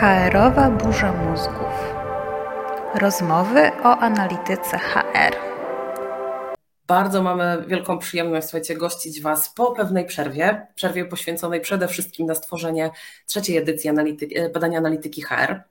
HR-owa burza mózgów. Rozmowy o analityce HR. Bardzo mamy wielką przyjemność, słuchajcie, gościć Was po pewnej przerwie, przerwie poświęconej przede wszystkim na stworzenie trzeciej edycji analityki, badania analityki HR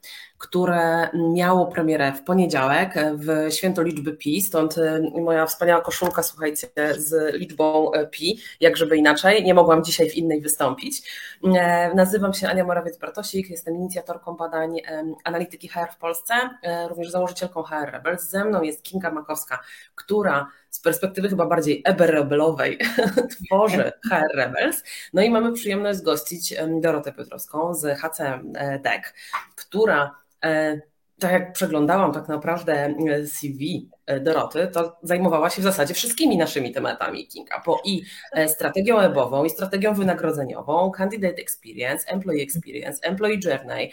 które miało premierę w poniedziałek w święto liczby pi, stąd y, moja wspaniała koszulka, słuchajcie, z liczbą y, pi, jak żeby inaczej, nie mogłam dzisiaj w innej wystąpić. E, nazywam się Ania Morawiec-Bartosik, jestem inicjatorką badań analityki HR w Polsce, e, również założycielką HR Rebels. Ze mną jest Kinga Makowska, która z perspektywy chyba bardziej eberebelowej tworzy HR Rebels. No i mamy przyjemność gościć Dorotę Piotrowską z HCM Tech, która E, tak jak przeglądałam tak naprawdę e, CV e, Doroty, to zajmowała się w zasadzie wszystkimi naszymi tematami Kinga, bo i strategią webową, i strategią wynagrodzeniową, candidate experience, employee experience, employee journey,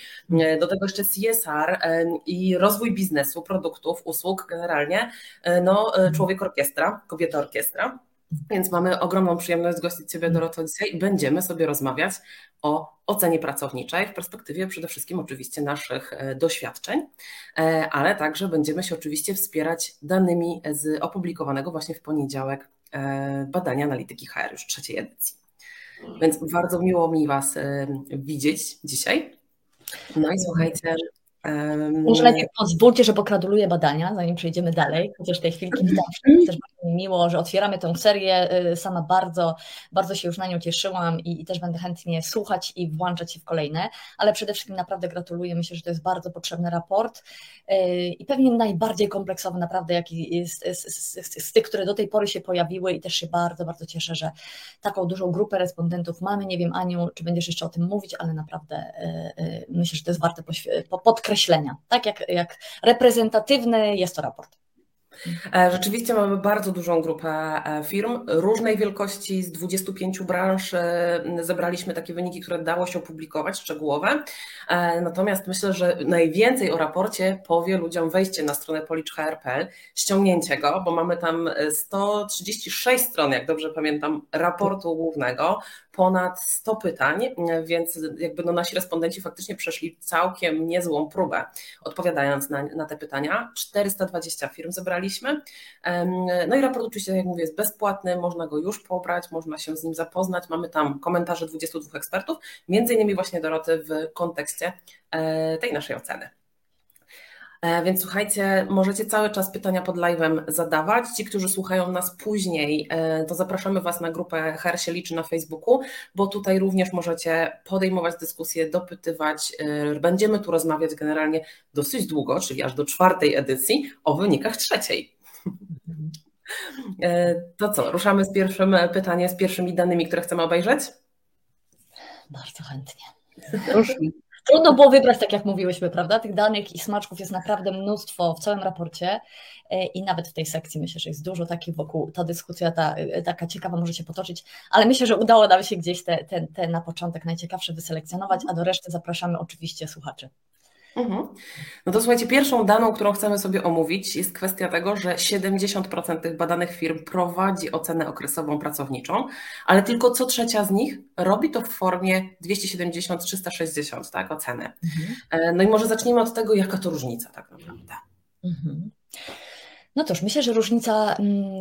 do tego jeszcze CSR i rozwój biznesu, produktów, usług generalnie, no człowiek orkiestra, kobieta orkiestra. Więc mamy ogromną przyjemność gościć Ciebie, Doroto, dzisiaj i będziemy sobie rozmawiać o ocenie pracowniczej w perspektywie przede wszystkim oczywiście naszych e, doświadczeń, e, ale także będziemy się oczywiście wspierać danymi z opublikowanego właśnie w poniedziałek e, badania analityki HR już trzeciej edycji. Więc bardzo miło mi Was widzieć dzisiaj. No i słuchajcie, może najpierw pozwólcie, że pogratuluję badania, zanim przejdziemy dalej, chociaż tej chwilki nie zawsze. Też bardzo mi miło, że otwieramy tę serię. Y, sama bardzo, bardzo się już na nią cieszyłam i, i, też będę chętnie słuchać i włączać się w kolejne, ale przede wszystkim naprawdę gratuluję. Myślę, że to jest bardzo potrzebny raport y, i pewnie najbardziej kompleksowy naprawdę, jaki jest z, z, z, z tych, które do tej pory się pojawiły i też się bardzo, bardzo cieszę, że taką dużą grupę respondentów mamy. Nie wiem, Aniu, czy będziesz jeszcze o tym mówić, ale naprawdę y, myślę, że to jest warte podkreślenia określenia. Tak jak, jak reprezentatywny jest to raport. E, rzeczywiście mamy bardzo dużą grupę e, firm różnej wielkości, z 25 branż e, zebraliśmy takie wyniki, które dało się opublikować, szczegółowe. Natomiast myślę, że najwięcej o raporcie powie ludziom wejście na stronę policzhr.pl, ściągnięcie go, bo mamy tam 136 stron, jak dobrze pamiętam, raportu głównego, ponad 100 pytań, więc jakby no nasi respondenci faktycznie przeszli całkiem niezłą próbę, odpowiadając na, na te pytania. 420 firm zebraliśmy. No i raport oczywiście, jak mówię, jest bezpłatny, można go już pobrać, można się z nim zapoznać. Mamy tam komentarze 22 ekspertów, między innymi właśnie Doroty w kontekście e, tej naszej oceny. E, więc słuchajcie, możecie cały czas pytania pod live'em zadawać. Ci, którzy słuchają nas później, e, to zapraszamy Was na grupę HR się liczy na Facebooku, bo tutaj również możecie podejmować dyskusje, dopytywać. E, będziemy tu rozmawiać generalnie dosyć długo, czyli aż do czwartej edycji o wynikach trzeciej. To co, ruszamy z pierwszym pytaniem, z pierwszymi danymi, które chcemy obejrzeć? Bardzo chętnie. Ruszmy. Trudno było wybrać, tak jak mówiłyśmy, prawda? Tych danych i smaczków jest naprawdę mnóstwo w całym raporcie e, i nawet w tej sekcji myślę, że jest dużo takich wokół, ta dyskusja ta, e, taka ciekawa może się potoczyć, ale myślę, że udało nam się gdzieś te, te, te na początek najciekawsze wyselekcjonować, a do reszty zapraszamy oczywiście słuchaczy. Mhm. No to słuchajcie, pierwszą daną, którą chcemy sobie omówić, jest kwestia tego, że 70% tych badanych firm prowadzi ocenę okresową pracowniczą, ale tylko co trzecia z nich robi to w formie 270-360 tak, oceny. Mhm. E, no i może zacznijmy od tego, jaka to różnica tak naprawdę. Mhm. No toż, myślę, że różnica mm,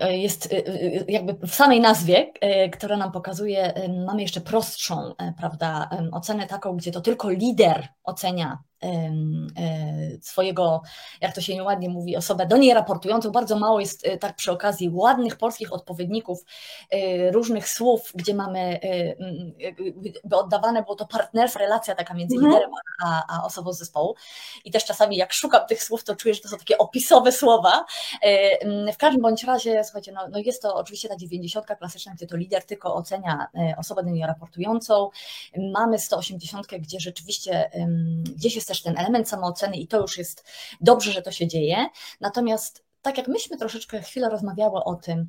e, jest e, jakby w samej nazwie, która nam pokazuje, mamy jeszcze prostszą, prawda, ocenę taką, gdzie to tylko lider ocenia swojego, jak to się nieładnie mówi, osobę do niej raportującą. Bardzo mało jest e, tak przy okazji ładnych polskich odpowiedników e, różnych słów, gdzie mamy, by oddawane było to partnerstwa, relacja taka między mhm. liderem a, a osobą z zespołu. I też czasami jak szukam tych słów, to czuję, że to są takie opisowe słowa. W każdym bądź razie, słuchajcie, no, no jest to oczywiście ta 90 klasyczna, gdzie to lider tylko ocenia osobę do niej raportującą. Mamy 180, gdzie rzeczywiście gdzieś jest też ten element samooceny i to już jest dobrze, że to się dzieje. Natomiast tak jak myśmy troszeczkę chwilę rozmawiały o tym,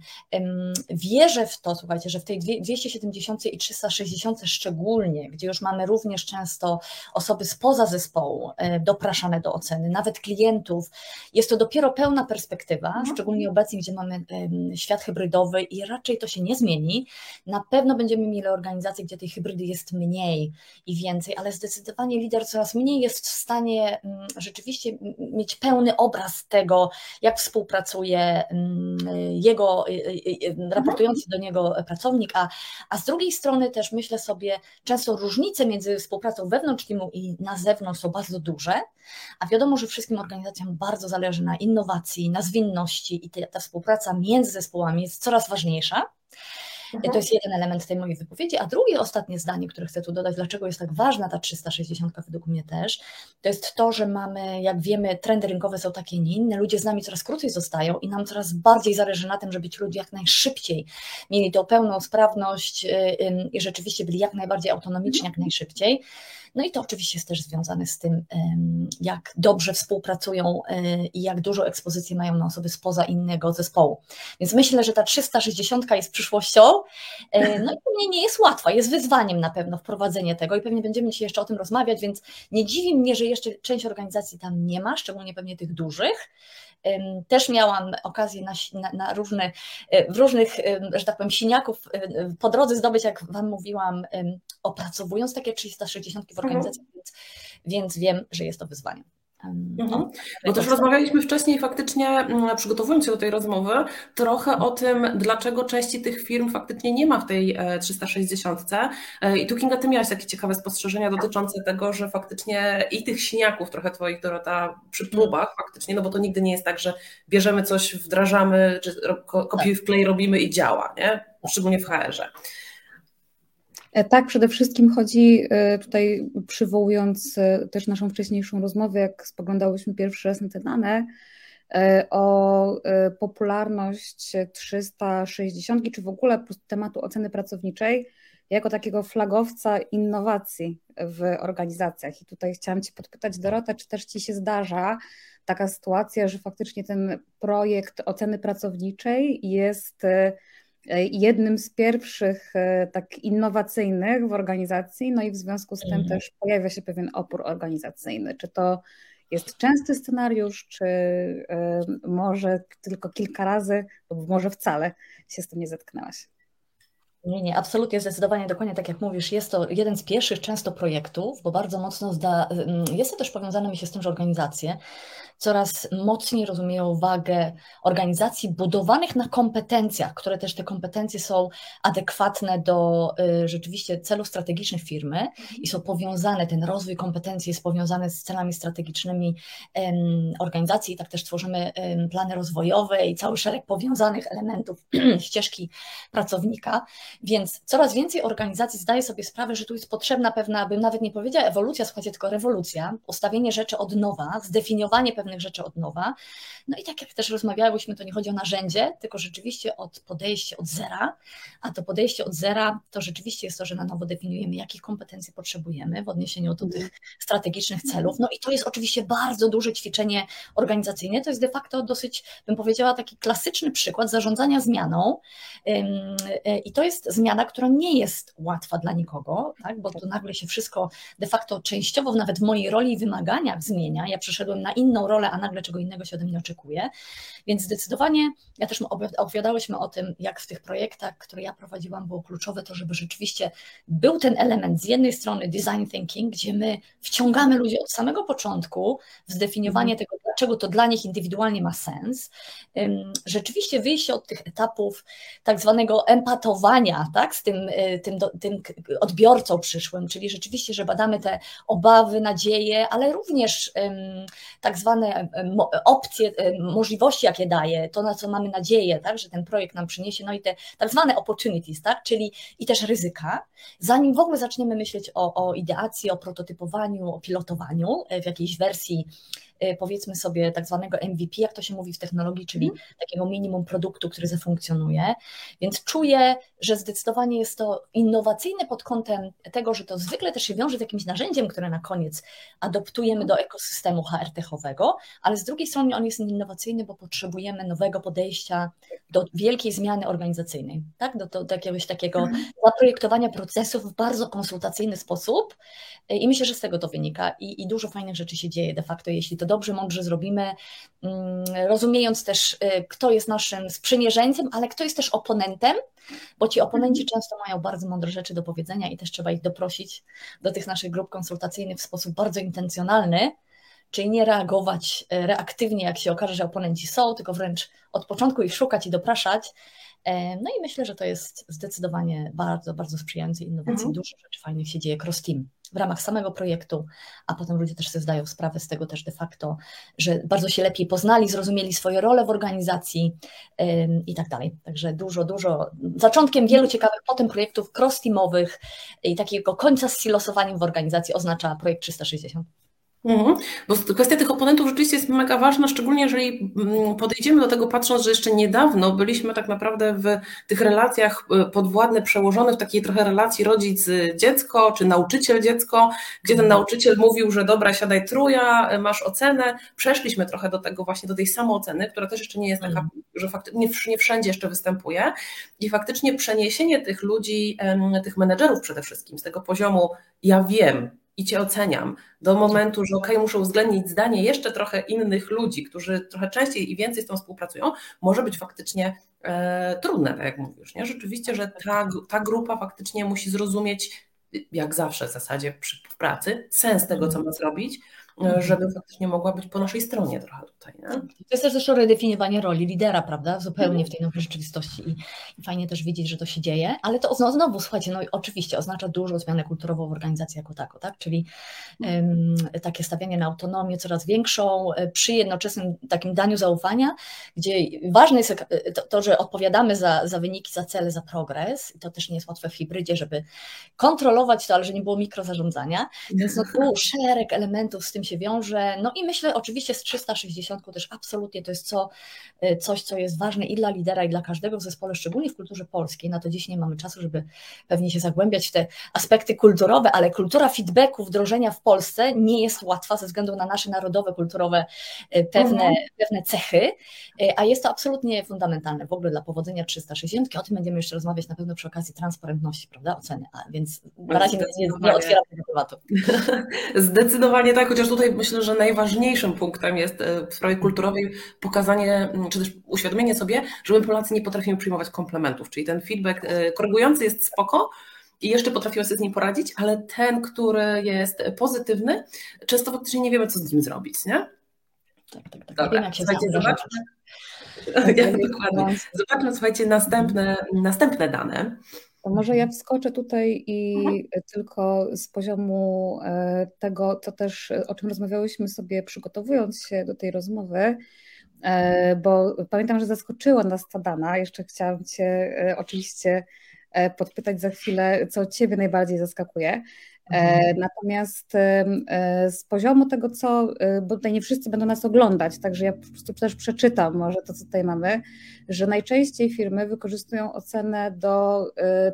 wierzę w to, słuchajcie, że w tej 270 i 360 szczególnie, gdzie już mamy również często osoby spoza zespołu e, dopraszane do oceny, nawet klientów, jest to dopiero pełna perspektywa, mhm. szczególnie obecnie, gdzie mamy świat hybrydowy i raczej to się nie zmieni. Na pewno będziemy mieli organizacje, gdzie tej hybrydy jest mniej i więcej, ale zdecydowanie lider coraz mniej jest w stanie mm, rzeczywiście mieć pełny obraz tego, jak współpracuje mm, jego y, y, y, mhm. raportujący do niego pracownik, a, a z drugiej strony też myślę sobie, często różnice między współpracą wewnątrz teamu i na zewnątrz są bardzo duże, a wiadomo, że wszystkim organizacjom bardzo zależy na innowacji, na zwinności i ta, ta współpraca między zespołami jest coraz ważniejsza. Mhm. To jest jeden element tej mojej wypowiedzi. A drugie, ostatnie zdanie, które chcę tu dodać, dlaczego jest tak ważna ta 360 według mnie też, to jest to, że mamy, jak wiemy, trendy rynkowe są takie, nie inne, ludzie z nami coraz krócej zostają i nam coraz bardziej zależy na tym, żeby ci ludzie jak najszybciej mieli tą pełną sprawność y, i rzeczywiście byli jak najbardziej autonomiczni, jak najszybciej. No i to oczywiście jest też związane z tym, jak dobrze współpracują e, i jak dużo ekspozycji mają na osoby spoza innego zespołu. Więc myślę, że ta 360 jest przyszłością. E, no i pewnie nie jest łatwa, jest wyzwaniem na pewno wprowadzenie tego i pewnie będziemy dzisiaj jeszcze o tym rozmawiać, więc nie dziwi mnie, że jeszcze część organizacji tam nie ma, szczególnie pewnie tych dużych. Też miałam okazję na, na, na różne, e, w różnych, że tak powiem, siniaków po drodze zdobyć, jak Wam mówiłam, opracowując takie 360 w organizacji, mhm. więc, więc wiem, że jest to wyzwanie. Mhm. No, Bo też rozmawialiśmy wcześniej faktycznie, mm, przygotowując się do tej rozmowy, trochę o tym, dlaczego części tych firm faktycznie nie ma w tej 360. E, e, I tu Kinga, ty miałaś takie ciekawe spostrzeżenia dotyczące tego, że faktycznie i tych siniaków trochę twoich, Dorota, przy próbach faktycznie, no bo to nigdy nie jest tak, że bierzemy coś, wdrażamy, czy kopiuj w klej robimy i działa, nie? Szczególnie w HR-ze. E, tak, przede wszystkim chodzi e, tutaj, przywołując e, też naszą wcześniejszą rozmowę, jak spoglądałyśmy pierwszy raz na te dane, o popularność 360 czy w ogóle tematu oceny pracowniczej jako takiego flagowca innowacji w organizacjach. I tutaj chciałam Cię podpytać, Dorota, czy też Ci się zdarza taka sytuacja, że faktycznie ten projekt oceny pracowniczej jest jednym z pierwszych e, tak innowacyjnych w organizacji, no i w związku z tym mhm. też pojawia się pewien opór organizacyjny. Czy to jest częsty scenariusz, czy e, może tylko kilka razy, lub może wcale się z tym nie zetknęłaś? Nie, nie, absolutnie, zdecydowanie, dokładnie tak jak mówisz, jest to jeden z pierwszych często projektów, bo bardzo mocno zda, mm, jest to też powiązane mi się z tym, że organizacje coraz mocniej rozumieją wagę organizacji budowanych na kompetencjach, które też te kompetencje są adekwatne do y, rzeczywiście celów strategicznych firmy i są powiązane, ten rozwój kompetencji jest powiązany z celami strategicznymi organizacji. I tak też tworzymy plany rozwojowe i cały szereg powiązanych elementów ścieżki pracownika, więc coraz więcej organizacji zdaje sobie sprawę, że tu jest potrzebna pewna, bym nawet nie powiedziała ewolucja, słuchajcie, tylko rewolucja, ustawienie rzeczy od nowa, zdefiniowanie pewnych rzeczy od nowa. No i tak jak też rozmawiałyśmy, to nie chodzi o narzędzie, tylko rzeczywiście od podejście od zera, a to podejście od zera to rzeczywiście jest to, że na nowo definiujemy, jakich kompetencji potrzebujemy w odniesieniu do tych strategicznych celów. No i to jest oczywiście bardzo duże ćwiczenie organizacyjne. To jest de facto dosyć, bym powiedziała, taki klasyczny przykład zarządzania zmianą. E, I to jest zmiana, która nie jest łatwa dla nikogo, tak? bo to nagle się wszystko de facto częściowo, nawet w mojej roli i wymaganiach zmienia. Ja przeszedłem na inną rolę, a nagle czego innego się ode mnie oczekuje. Więc zdecydowanie, ja też opowiadałyśmy o tym, jak w tych projektach, które ja prowadziłam, było kluczowe to, żeby rzeczywiście był ten element z jednej strony design thinking, gdzie my wciągamy ludzi od samego początku w zdefiniowanie tego, dlaczego to dla nich indywidualnie ma sens. Rzeczywiście wyjście od tych etapów tak zwanego empatowania tak, z tym, y, tym, tym odbiorcą przyszłym, czyli rzeczywiście, że badamy te obawy, nadzieje, ale również tak zwane opcje, możliwości, jakie daje, to na co mamy nadzieję, tak, że ten projekt nam przyniesie, no i te tak zwane opportunities, tak, czyli i też ryzyka, zanim w ogóle zaczniemy myśleć o, o ideacji, o prototypowaniu, o pilotowaniu e, w jakiejś wersji powiedzmy sobie tak zwanego MVP, jak to się mówi w technologii, czyli mm. takiego minimum produktu, który zafunkcjonuje. Więc czuję, że zdecydowanie jest to innowacyjne pod kątem tego, że to zwykle też się wiąże z jakimś narzędziem, które na koniec adoptujemy do ekosystemu HR-techowego, ale z drugiej strony on jest innowacyjny, bo potrzebujemy nowego podejścia do wielkiej zmiany organizacyjnej, tak? do, do, do jakiegoś takiego mhm. zaprojektowania procesów w bardzo konsultacyjny sposób i myślę, że z tego to wynika i, i dużo fajnych rzeczy się dzieje de facto, jeśli to dobrze, mądrze zrobimy, mm, rozumiejąc też, y, kto jest naszym sprzymierzeńcem, ale kto jest też oponentem, bo ci oponenci mhm. często mają bardzo mądre rzeczy do powiedzenia i też trzeba ich doprosić do tych naszych grup konsultacyjnych w sposób bardzo intencjonalny, czyli nie reagować e, reaktywnie, jak się okaże, że oponenci są, tylko wręcz od początku ich szukać i dopraszać. E, no i myślę, że to jest zdecydowanie bardzo, bardzo sprzyjające innowacji. Mhm. Dużo rzeczy fajnych się dzieje cross-team w ramach samego projektu, a potem ludzie też sobie zdają sprawę z tego też de facto, że bardzo się lepiej poznali, zrozumieli swoje role w organizacji i tak dalej. Także dużo, dużo, zaczątkiem wielu ciekawych potem projektów cross-teamowych i takiego końca z silosowaniem w organizacji oznacza projekt 360. Mhm. Bo kwestia tych oponentów rzeczywiście jest mega ważna, szczególnie jeżeli mm, podejdziemy do tego patrząc, że jeszcze niedawno byliśmy tak naprawdę w tych relacjach e, podwładne, przełożone w takiej trochę relacji rodzic-dziecko czy nauczyciel-dziecko, gdzie ten mhm. nauczyciel mówił, że dobra, siadaj truja, e, masz ocenę. Przeszliśmy trochę do tego właśnie, do tej samooceny, która też jeszcze nie jest taka, mhm. że faktycznie nie wszędzie jeszcze występuje i faktycznie przeniesienie tych ludzi, tych menedżerów przede wszystkim z tego poziomu ja wiem, i cię oceniam, do momentu, że ok, muszę uwzględnić zdanie jeszcze trochę innych ludzi, którzy trochę częściej i więcej z tą współpracują, może być faktycznie e, trudne, tak jak mówisz. Nie? Rzeczywiście, że ta, ta grupa faktycznie musi zrozumieć, jak zawsze w zasadzie przy w pracy, sens tego, co ma zrobić. Żeby faktycznie mogła być po naszej stronie trochę tutaj. Nie? To jest też zresztą redefiniowanie roli lidera, prawda? Zupełnie w tej nowej rzeczywistości i, i fajnie też widzieć, że to się dzieje, ale to znowu, znowu słuchajcie, no oczywiście oznacza dużą zmianę kulturową w organizacji jako tako, tak? Czyli um, takie stawianie na autonomię coraz większą e, przy jednoczesnym takim daniu zaufania, gdzie ważne jest e, to, to że odpowiadamy za, za wyniki, za cele, za progres i to też nie jest łatwe w hybrydzie, żeby kontrolować to, ale że nie było mikrozarządzania, więc no tu szereg elementów z tym się wiąże. No i myślę oczywiście z 360 też absolutnie to jest co, y, coś, co jest ważne i dla lidera, i dla każdego w zespole, szczególnie w kulturze polskiej. Na to dziś nie mamy czasu, żeby pewnie się zagłębiać w te aspekty kulturowe, ale kultura feedbacku, wdrożenia w Polsce nie jest łatwa ze względu na nasze narodowe, kulturowe y, pewne, mhm. pewne cechy, y, a jest to absolutnie fundamentalne w ogóle dla powodzenia 360. O tym będziemy jeszcze rozmawiać na pewno przy okazji transparentności, prawda, oceny, a więc na razie nie, nie otwieram tego tematu. Zdecydowanie tak, chociaż tutaj myślę, że najważniejszym punktem jest e, w sprawie kulturowej pokazanie, czy też uświadomienie sobie, że my Polacy nie potrafimy przyjmować komplementów, czyli ten feedback e, korygujący jest spoko, i jeszcze potrafimy sobie z nim poradzić, ale ten, który jest pozytywny, często faktycznie nie wiemy, co z nim zrobić, nie? Tak, tak, tak. Dobra, się zobaczmy. Ja, dokładnie. Zobaczmy, słuchajcie, następne, następne dane. To może ja wskoczę tutaj i mhm. tylko z poziomu e, tego, co też, o czym rozmawiałyśmy sobie przygotowując się do tej rozmowy, e, bo pamiętam, że zaskoczyła nas ta dana. Jeszcze chciałam Cię e, oczywiście podpytać za chwilę, co Ciebie najbardziej zaskakuje. E, mhm. Natomiast e, z poziomu tego, co, e, bo tutaj nie wszyscy będą nas oglądać, także ja po prostu też przeczytam może to, co tutaj mamy, że najczęściej firmy wykorzystują ocenę do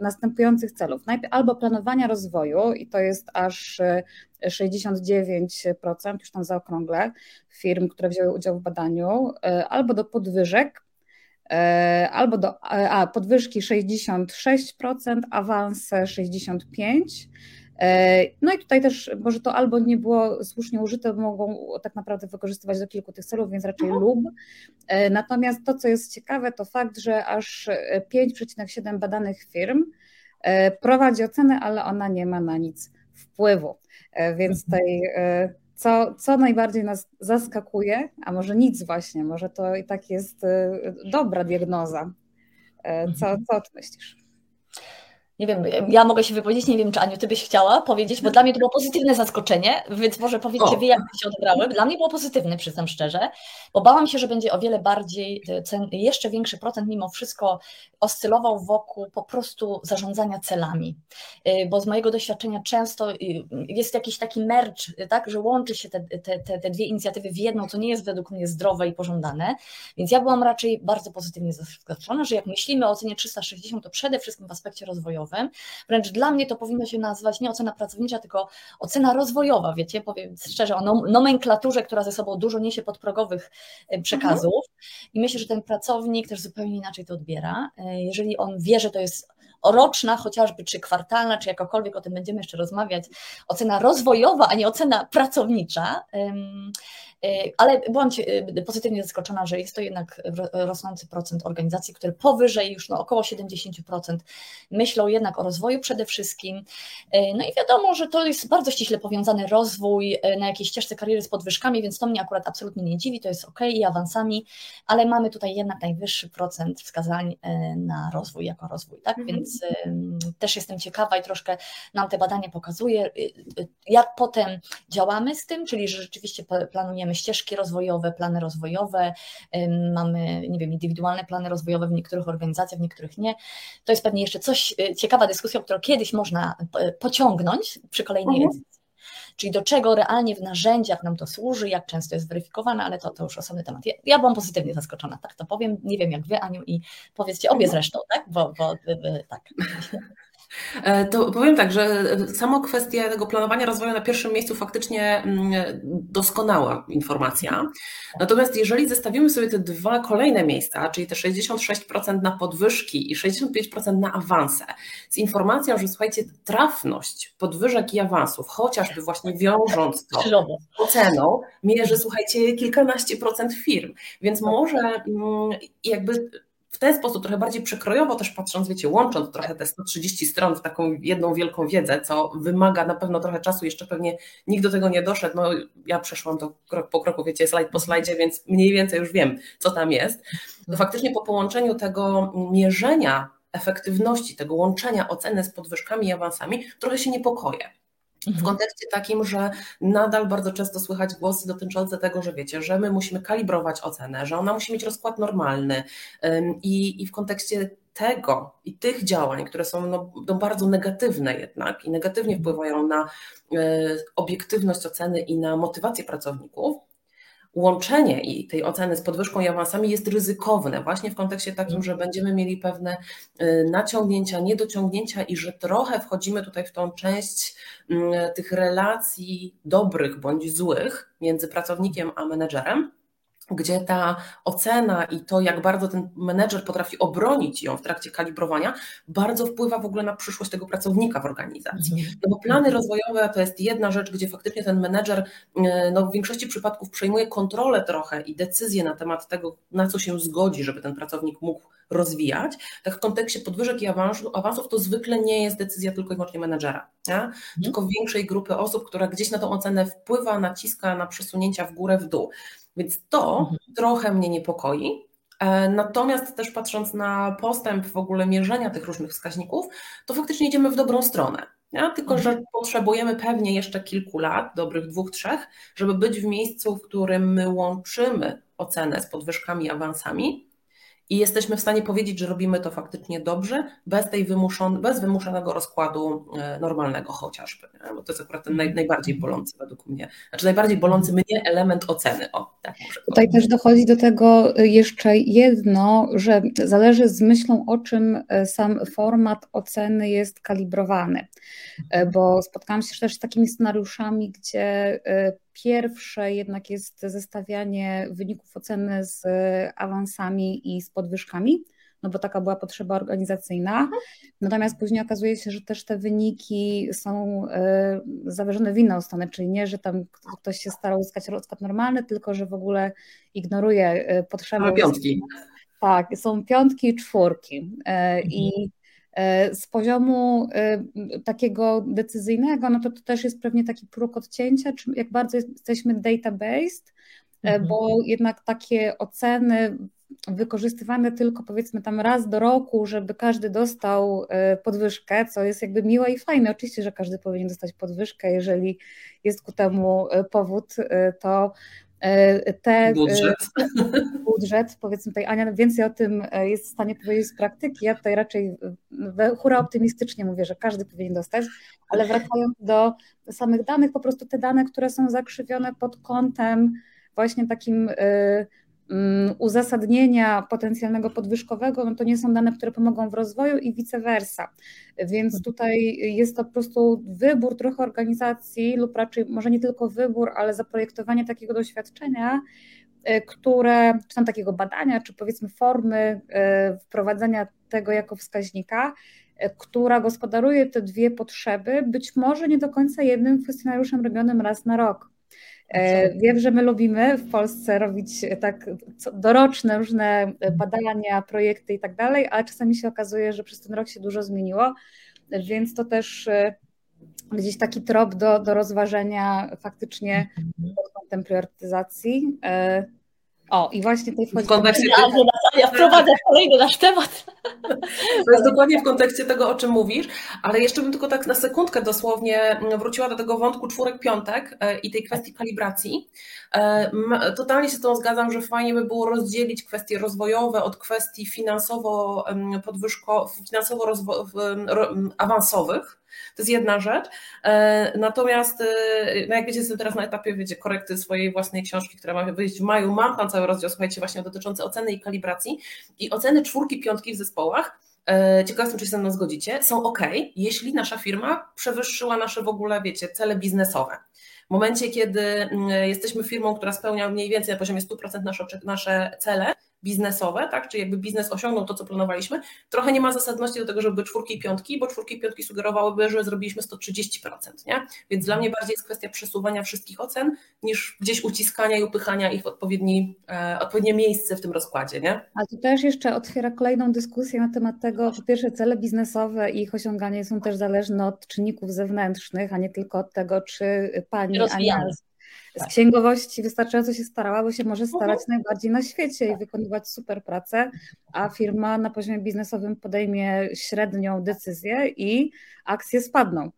następujących celów. Najpierw albo planowania rozwoju, i to jest aż 69%, już tam zaokrągle, firm, które wzięły udział w badaniu, albo do podwyżek, albo do a, podwyżki 66%, awanse 65%, E, no i tutaj też może to albo nie było słusznie użyte, mogą tak naprawdę wykorzystywać do kilku tych celów, więc raczej mhm. lub. E, natomiast to, co jest ciekawe, to fakt, że aż 5,7 badanych firm e, prowadzi ocenę, ale ona nie ma na nic wpływu. Więc mhm. tutaj co, co najbardziej nas zaskakuje, a może nic właśnie, może to i tak jest dobra diagnoza. Co, mhm. co ty myślisz? Nie wiem, ja mogę się wypowiedzieć, nie wiem, czy Aniu, ty byś chciała powiedzieć, bo dla mnie to było pozytywne zaskoczenie, więc może powiedzcie wy, jak się odebrały. Dla mnie było pozytywne, przyznam szczerze, bo bałam się, że będzie o wiele bardziej, e, jeszcze większy procent mimo wszystko oscylował wokół po prostu zarządzania celami, e, bo z mojego doświadczenia często jest jakiś taki merch, tak, że łączy się te, te, te, te dwie inicjatywy w jedną, co nie jest według mnie zdrowe i pożądane, więc ja byłam raczej bardzo pozytywnie zaskoczona, że jak myślimy o ocenie 360, to przede wszystkim w aspekcie rozwojowym, Wręcz dla mnie to powinno się nazywać nie ocena pracownicza, tylko ocena rozwojowa, wiecie, powiem szczerze, o nomenklaturze, która ze sobą dużo niesie podprogowych e, przekazów. Mhm. I myślę, że ten pracownik też zupełnie inaczej to odbiera. E, jeżeli on wie, że to jest roczna, chociażby czy kwartalna, czy jakakolwiek, o tym będziemy jeszcze rozmawiać, ocena rozwojowa, a nie ocena pracownicza. E, ale byłam e, pozytywnie zaskoczona, że jest to jednak rosnący procent organizacji, które powyżej już no, około 70% myślą jednak o rozwoju przede wszystkim. E, no i wiadomo, że to jest bardzo ściśle powiązany rozwój na jakiejś ścieżce kariery z podwyżkami, więc to mnie akurat absolutnie nie dziwi, to jest ok i awansami, ale mamy tutaj jednak najwyższy procent wskazań na rozwój jako rozwój, tak? Mhm. Więc też jestem ciekawa i troszkę nam te badania pokazuje, jak potem działamy z tym, czyli że rzeczywiście planujemy planujemy ścieżki rozwojowe, plany rozwojowe, mamy, nie wiem, indywidualne plany rozwojowe w niektórych organizacjach, w niektórych nie. To jest pewnie jeszcze coś, y, ciekawa dyskusja, którą kiedyś można pociągnąć przy kolejnej mhm. edycji. Czyli do czego realnie w narzędziach nam to służy, jak często jest weryfikowane, ale to, to już osobny temat. Ja, ja byłam pozytywnie zaskoczona, tak to powiem. Nie wiem jak wy, Aniu, i powiedzcie obie mhm. zresztą, tak? Bo, bo tak. E, to powiem tak, że samo kwestia tego planowania rozwoju na pierwszym miejscu faktycznie mm, doskonała informacja. Natomiast jeżeli zestawimy sobie te dwa kolejne miejsca, czyli te 66% na podwyżki i 65% na awanse, z informacją, że słuchajcie, trafność podwyżek i awansów, chociażby właśnie wiążąc to oceną, mierzy, słuchajcie, kilkanaście procent firm. Więc może mm, jakby w ten sposób, trochę bardziej przekrojowo też patrząc, wiecie, łącząc trochę te 130 stron w taką jedną wielką wiedzę, co wymaga na pewno trochę czasu, jeszcze pewnie nikt do tego nie doszedł, no ja przeszłam to krok po kroku, wiecie, slajd po slajdzie, więc mniej więcej już wiem, co tam jest, to faktycznie po połączeniu tego mierzenia efektywności, tego łączenia oceny z podwyżkami i awansami, trochę się niepokoję. W mhm. kontekście takim, że nadal bardzo często słychać głosy dotyczące tego, że wiecie, że my musimy kalibrować ocenę, że ona musi mieć rozkład normalny i, i w kontekście tego i tych działań, które są no, no bardzo negatywne jednak i negatywnie mhm. wpływają na e, obiektywność oceny i na motywację pracowników, łączenie i tej oceny z podwyżką i awansami jest ryzykowne, właśnie w kontekście takim, że będziemy mieli pewne y, naciągnięcia, niedociągnięcia i że trochę wchodzimy tutaj w tą część mm, tych relacji dobrych bądź złych między pracownikiem a menedżerem gdzie ta ocena i to, jak bardzo ten menedżer potrafi obronić ją w trakcie kalibrowania, bardzo wpływa w ogóle na przyszłość tego pracownika w organizacji. Mhm. No bo plany rozwojowe to jest jedna rzecz, gdzie faktycznie ten menedżer e, no, w większości przypadków przejmuje kontrolę trochę i decyzję na temat tego, na co się zgodzi, żeby ten pracownik mógł rozwijać. Tak w kontekście podwyżek i awansów, awansów to zwykle nie jest decyzja tylko i wyłącznie menedżera, nie? Mhm. tylko większej grupy osób, która gdzieś na tą ocenę wpływa, naciska na przesunięcia w górę, w dół. Więc to mhm. trochę mnie niepokoi. E, natomiast też patrząc na postęp w ogóle mierzenia tych różnych wskaźników, to faktycznie idziemy w dobrą stronę. Ja? Tylko, mhm. że potrzebujemy pewnie jeszcze kilku lat, dobrych dwóch, trzech, żeby być w miejscu, w którym my łączymy ocenę z podwyżkami, awansami i jesteśmy w stanie powiedzieć, że robimy to faktycznie dobrze, bez tej wymuszon, bez wymuszonego rozkładu e, normalnego chociażby, nie? bo to jest akurat ten naj, najbardziej bolący według mnie, znaczy najbardziej bolący mnie element oceny. O, tak Tutaj też dochodzi do tego jeszcze jedno, że zależy z myślą, o czym e, sam format oceny jest kalibrowany, e, bo spotkałam się też z takimi scenariuszami, gdzie Pierwsze jednak jest zestawianie wyników oceny z awansami i z podwyżkami, no bo taka była potrzeba organizacyjna. Mhm. Natomiast później okazuje się, że też te wyniki są e, zawyżone w inną stronę, czyli nie, że tam ktoś się starał uzyskać rozkład normalny, tylko że w ogóle ignoruje e, potrzeby. piątki. Tak, są piątki i czwórki. E, mhm. I z poziomu e, takiego decyzyjnego, no to to też jest pewnie taki próg odcięcia, jak bardzo jesteśmy data-based, e, mhm. bo jednak takie oceny wykorzystywane tylko powiedzmy tam raz do roku, żeby każdy dostał e, podwyżkę, co jest jakby miłe i fajne. Oczywiście, że każdy powinien dostać podwyżkę, jeżeli jest ku temu powód, to te, budżet. budżet, powiedzmy tutaj Ania więcej o tym jest w stanie powiedzieć z praktyki, ja tutaj raczej hura optymistycznie mówię, że każdy powinien dostać, ale wracając do samych danych, po prostu te dane, które są zakrzywione pod kątem właśnie takim uzasadnienia potencjalnego podwyżkowego, no to nie są dane, które pomogą w rozwoju i vice versa. Więc mhm. tutaj jest to po prostu wybór trochę organizacji, lub raczej może nie tylko wybór, ale zaprojektowanie takiego doświadczenia, e, które, czy tam takiego badania, czy powiedzmy formy e, wprowadzenia tego jako wskaźnika, e, która gospodaruje te dwie potrzeby, być może nie do końca jednym kwestionariuszem robionym raz na rok. E, wiem, że my lubimy w Polsce robić tak doroczne różne badania, projekty i tak dalej, ale czasami się okazuje, że przez ten rok się dużo zmieniło, więc to też e, gdzieś taki trop do, do rozważenia faktycznie mhm. pod kątem priorytetyzacji. O, i właśnie tutaj wchodzi... W kontekście... Ja wprowadzę kolejny nasz temat. To jest dokładnie w kontekście tego, o czym mówisz, ale jeszcze bym tylko tak na sekundkę dosłownie wróciła do tego wątku czwórek, piątek e, i tej kwestii kalibracji. E, totalnie się z tą zgadzam, że fajnie by było rozdzielić kwestie rozwojowe od kwestii finansowo podwyżko, finansowo awansowych, to jest jedna rzecz. E, natomiast, no jak wiecie, jestem teraz na etapie wiecie, korekty swojej własnej książki, która ma wyjść w maju. Mam tam cały rozdział, słuchajcie, właśnie dotyczący oceny i kalibracji. I oceny czwórki, piątki w zespołach e, Ciekaw jestem, czy się ze mną zgodzicie, są ok, jeśli nasza firma przewyższyła nasze w ogóle, wiecie, cele biznesowe. W momencie, kiedy mm, jesteśmy firmą, która spełnia mniej więcej na poziomie 100% nasze, nasze cele, biznesowe, tak? Czy jakby biznes osiągnął to, co planowaliśmy, trochę nie ma zasadności do tego, żeby były czwórki i piątki, bo czwórki i piątki sugerowałyby, że zrobiliśmy 130%, nie? Więc dla mnie bardziej jest kwestia przesuwania wszystkich ocen, niż gdzieś uciskania i upychania ich w odpowiedni, e, odpowiednie miejsce w tym rozkładzie, nie? A to też jeszcze otwiera kolejną dyskusję na temat tego, po pierwsze cele biznesowe i ich osiąganie są też zależne od czynników zewnętrznych, a nie tylko od tego, czy pani Ania z księgowości wystarczająco się starała, bo się może mhm. starać najbardziej na świecie i wykonywać super pracę, a firma na poziomie biznesowym podejmie średnią decyzję i akcje spadną.